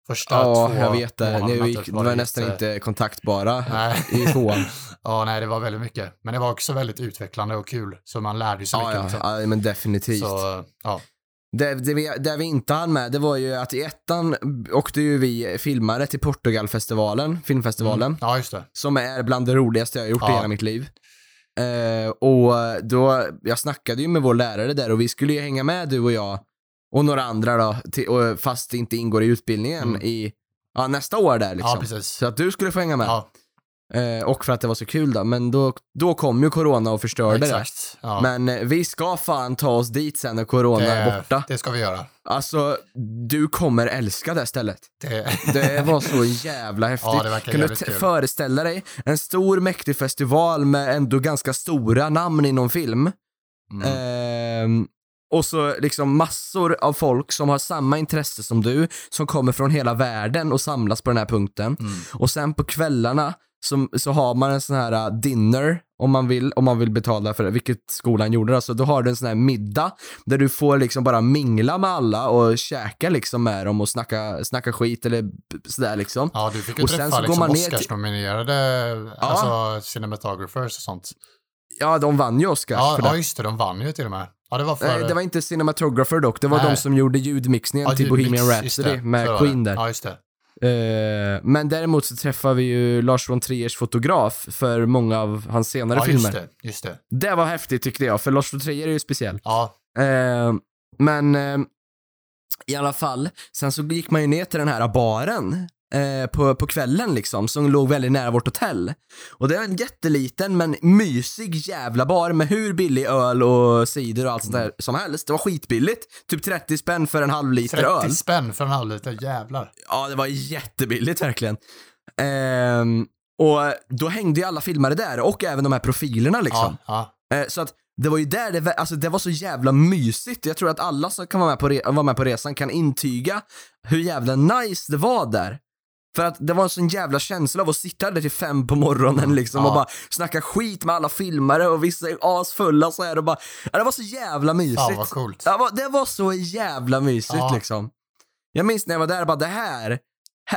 Första Ja, två jag vet det. typ gick, var det nästan inte kontaktbara i tvåan. ja, nej, det var väldigt mycket. Men det var också väldigt utvecklande och kul. Så man lärde sig Ja, mycket. ja, liksom. ja, men definitivt. Så, ja. Det, det, vi, det vi inte hann med, det var ju att i ettan åkte ju vi filmare till Portugalfestivalen, filmfestivalen, Mm. Ja, just det. som är bland det roligaste jag har gjort i Ja. hela mitt liv. Eh, och då, jag snackade ju med vår lärare där och vi skulle ju hänga med du och jag och några andra då, till, och, fast det inte ingår i utbildningen Mm. i, ja nästa år där liksom. Ja, precis. Så att du skulle få hänga med. Ja, Eh, och för att det var så kul då, men då, då kom ju corona och förstörde det. exakt. Ja. Men eh, vi ska fan ta oss dit sen när corona är borta. det ska vi göra. Alltså, du kommer älska det stället. Det, Det var så jävla häftigt. Ja, det verkar kan du föreställa dig en stor mäktig festival med ändå ganska stora namn inom film. mm. Ehm, och så liksom massor av folk som har samma intresse som du, som kommer från hela världen och samlas på den här punkten. Mm. Och sen på kvällarna så, så har man en sån här uh, dinner, om man vill, om man vill betala för det, vilket skolan gjorde. Alltså, då har du en sån här middag där du får liksom bara mingla med alla och käka liksom med dem och snacka, snacka skit eller sådär liksom. Ja, du fick ju Och sen träffa så går liksom Oscars-nominerade alltså, cinematographers och sånt. Ja, de vann ju Oscars Ja, för det. ja, just det, de vann ju till och med. Ja, det var för... Nej, det var inte cinematographer dock, det var Nej. de som gjorde ljudmixningen ja, till ljudmix, Bohemian Rhapsody med Queen där. Ja, just det. Eh, men däremot så träffar vi ju Lars von Triers fotograf för många av hans senare Ja, filmer. just det. Just det. Det var häftigt tyckte jag, för Lars von Trier är ju speciell. Ja, Eh, men eh, i alla fall, sen så gick man ju ner till den här baren eh, på, på kvällen liksom, som låg väldigt nära vårt hotell. Och det är en jätteliten men mysig jävla bar med hur billig öl och cider och allt sånt där som helst. Det var skitbilligt. Typ 30 spänn för en halv liter 30 öl. spänn för en halv liter, jävlar. Ja, det var jättebilligt verkligen. Ehm, och då hängde ju alla filmare där och även de här profilerna liksom. Ja, ja. Eh, så att det var ju där det, alltså det var så jävla mysigt. Jag tror att alla som kan vara med, på re- vara med på resan kan intyga hur jävla nice det var där. För att det var en sån jävla känsla av att sitta där till fem på morgonen liksom Ja. och bara snacka skit med alla filmare och vissa är asfulla så här och bara, ja, det var så jävla mysigt. Fan vad coolt. Ja, det var så jävla mysigt Ja. liksom. Jag minns när jag var där, bara det här, Hä-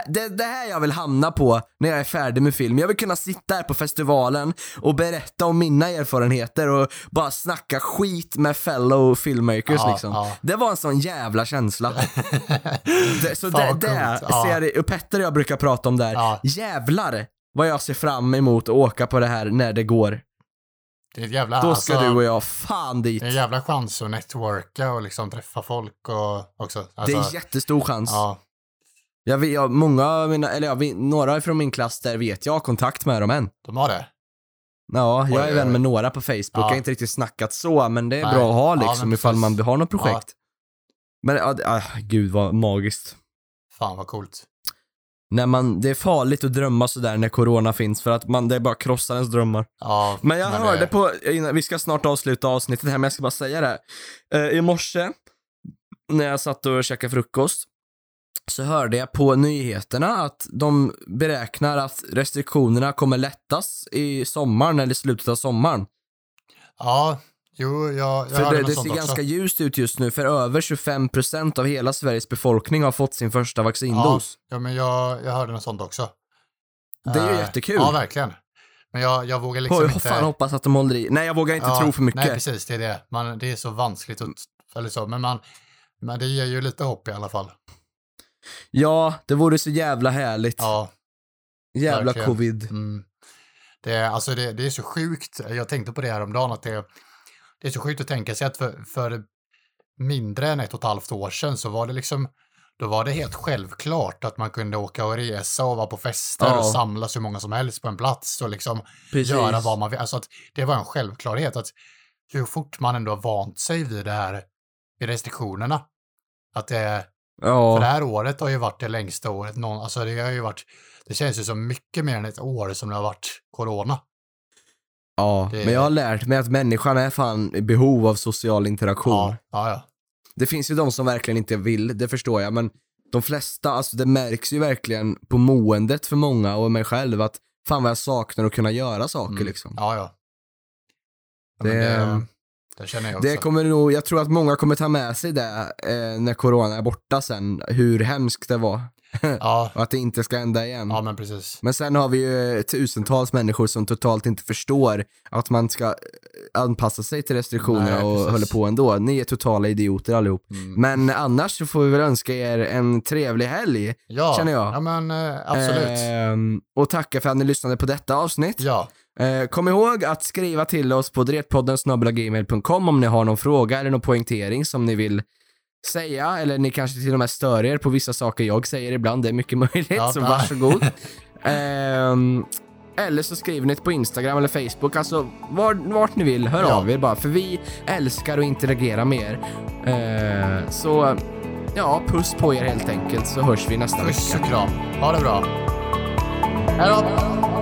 Det, det här jag vill hamna på när jag är färdig med film. Jag vill kunna sitta här på festivalen och berätta om mina erfarenheter och bara snacka skit med fellow filmmakers Ja, liksom. ja. Det var en sån jävla känsla. det, så Fan det, det ja. ser jag, och Petter och jag brukar prata om där. Ja. Jävlar vad jag ser fram emot att åka på det här när det går. Det är ett jävla, Då ska alltså, du och jag fan dit. det är en jävla chans att networka och liksom träffa folk och också. det Alltså, är jättestor chans. ja, Jag, vet- jag, många av mina, eller ja, vi, några från min klass där vet jag har kontakt med dem än. de har det. Ja, jag Oj, är vän oj. med några på Facebook. Jag har inte riktigt snackat så, men det är Nej. bra att ha Ja, liksom men ifall precis. man har något projekt. Men ja, det- ah, gud vad magiskt. Fan vad coolt. När man, det är farligt att drömma sådär när corona finns för att man, det bara krossar ens drömmar. Ja, Men jag hörde det, på, innan, vi ska snart avsluta avsnittet här, men jag ska bara säga det. här. Eh, I morse, när jag satt och käkade frukost, så hörde jag på nyheterna att de beräknar att restriktionerna kommer lättas i sommaren eller i slutet av sommaren. Ja, jo, jag, jag För hörde det, något det sånt ser också. ganska ljust ut just nu, för över 25% av hela Sveriges befolkning har fått sin första vaccindos. Ja, men jag, jag hörde något sånt också. Det är ju Eh, jättekul. Ja, verkligen. Men jag, jag vågar liksom jag inte... fan hoppas att de håller i. Nej, jag vågar inte Ja, tro för mycket. Nej, precis, det är det. Man, det är så vanskligt att, eller så, men man, men det ger ju lite hopp i alla fall. Ja, det vore så jävla härligt. Ja, jävla verkligen. covid. mm. det, är, alltså det, det är så sjukt. Jag tänkte på det här om dagen att det, det är så sjukt att tänka sig att för, för mindre än ett och ett halvt år sedan så var det liksom då var det helt självklart att man kunde åka och resa och vara på fester Ja. och samlas hur många som helst på en plats och liksom Precis. göra vad man vill. Alltså att det var en självklarhet att hur fort man ändå har vant sig vid det här, vid restriktionerna. Att det, för det Ja, här året har ju varit det längsta året någon, alltså det har ju varit, det känns ju som mycket mer än ett år som det har varit corona. ja. det- men jag har lärt mig att människan är fan i behov av social interaktion. Ja, ja, ja. Det finns ju de som verkligen inte vill, det förstår jag, men de flesta, alltså det märks ju verkligen på måendet för många och mig själv att fan vad jag saknar att kunna göra saker Mm. liksom. Ja, ja. ja Det- det, det känner jag också. Det kommer nog, jag tror att många kommer ta med sig det eh, när corona är borta sen, hur hemskt det var. Ja, Och att det inte ska hända igen. ja, men precis. Men sen har vi ju tusentals människor som totalt inte förstår att man ska eh, anpassa sig till restriktionerna Nej, och precis. håller på ändå. Ni är totala idioter allihop. Mm. Men annars så får vi väl önska er en trevlig helg. Ja, känner jag. Ja, men eh, absolut. Ehm, och tacka för att ni lyssnade på detta avsnitt. ja, Eh, kom ihåg att skriva till oss på dretpodden om ni har någon fråga eller någon poängtering som ni vill säga, eller ni kanske till och med stör er på vissa saker jag säger ibland, det är mycket möjligt, Ja, så varsågod. Ehm, eller så skriver ni det på Instagram eller Facebook, alltså var, vart ni vill, hör Ja. av er bara, för vi älskar att interagera med er. Eh, så, ja, puss på er helt enkelt, så hörs vi nästa puss vecka. och kram. Ha det bra. Hej då!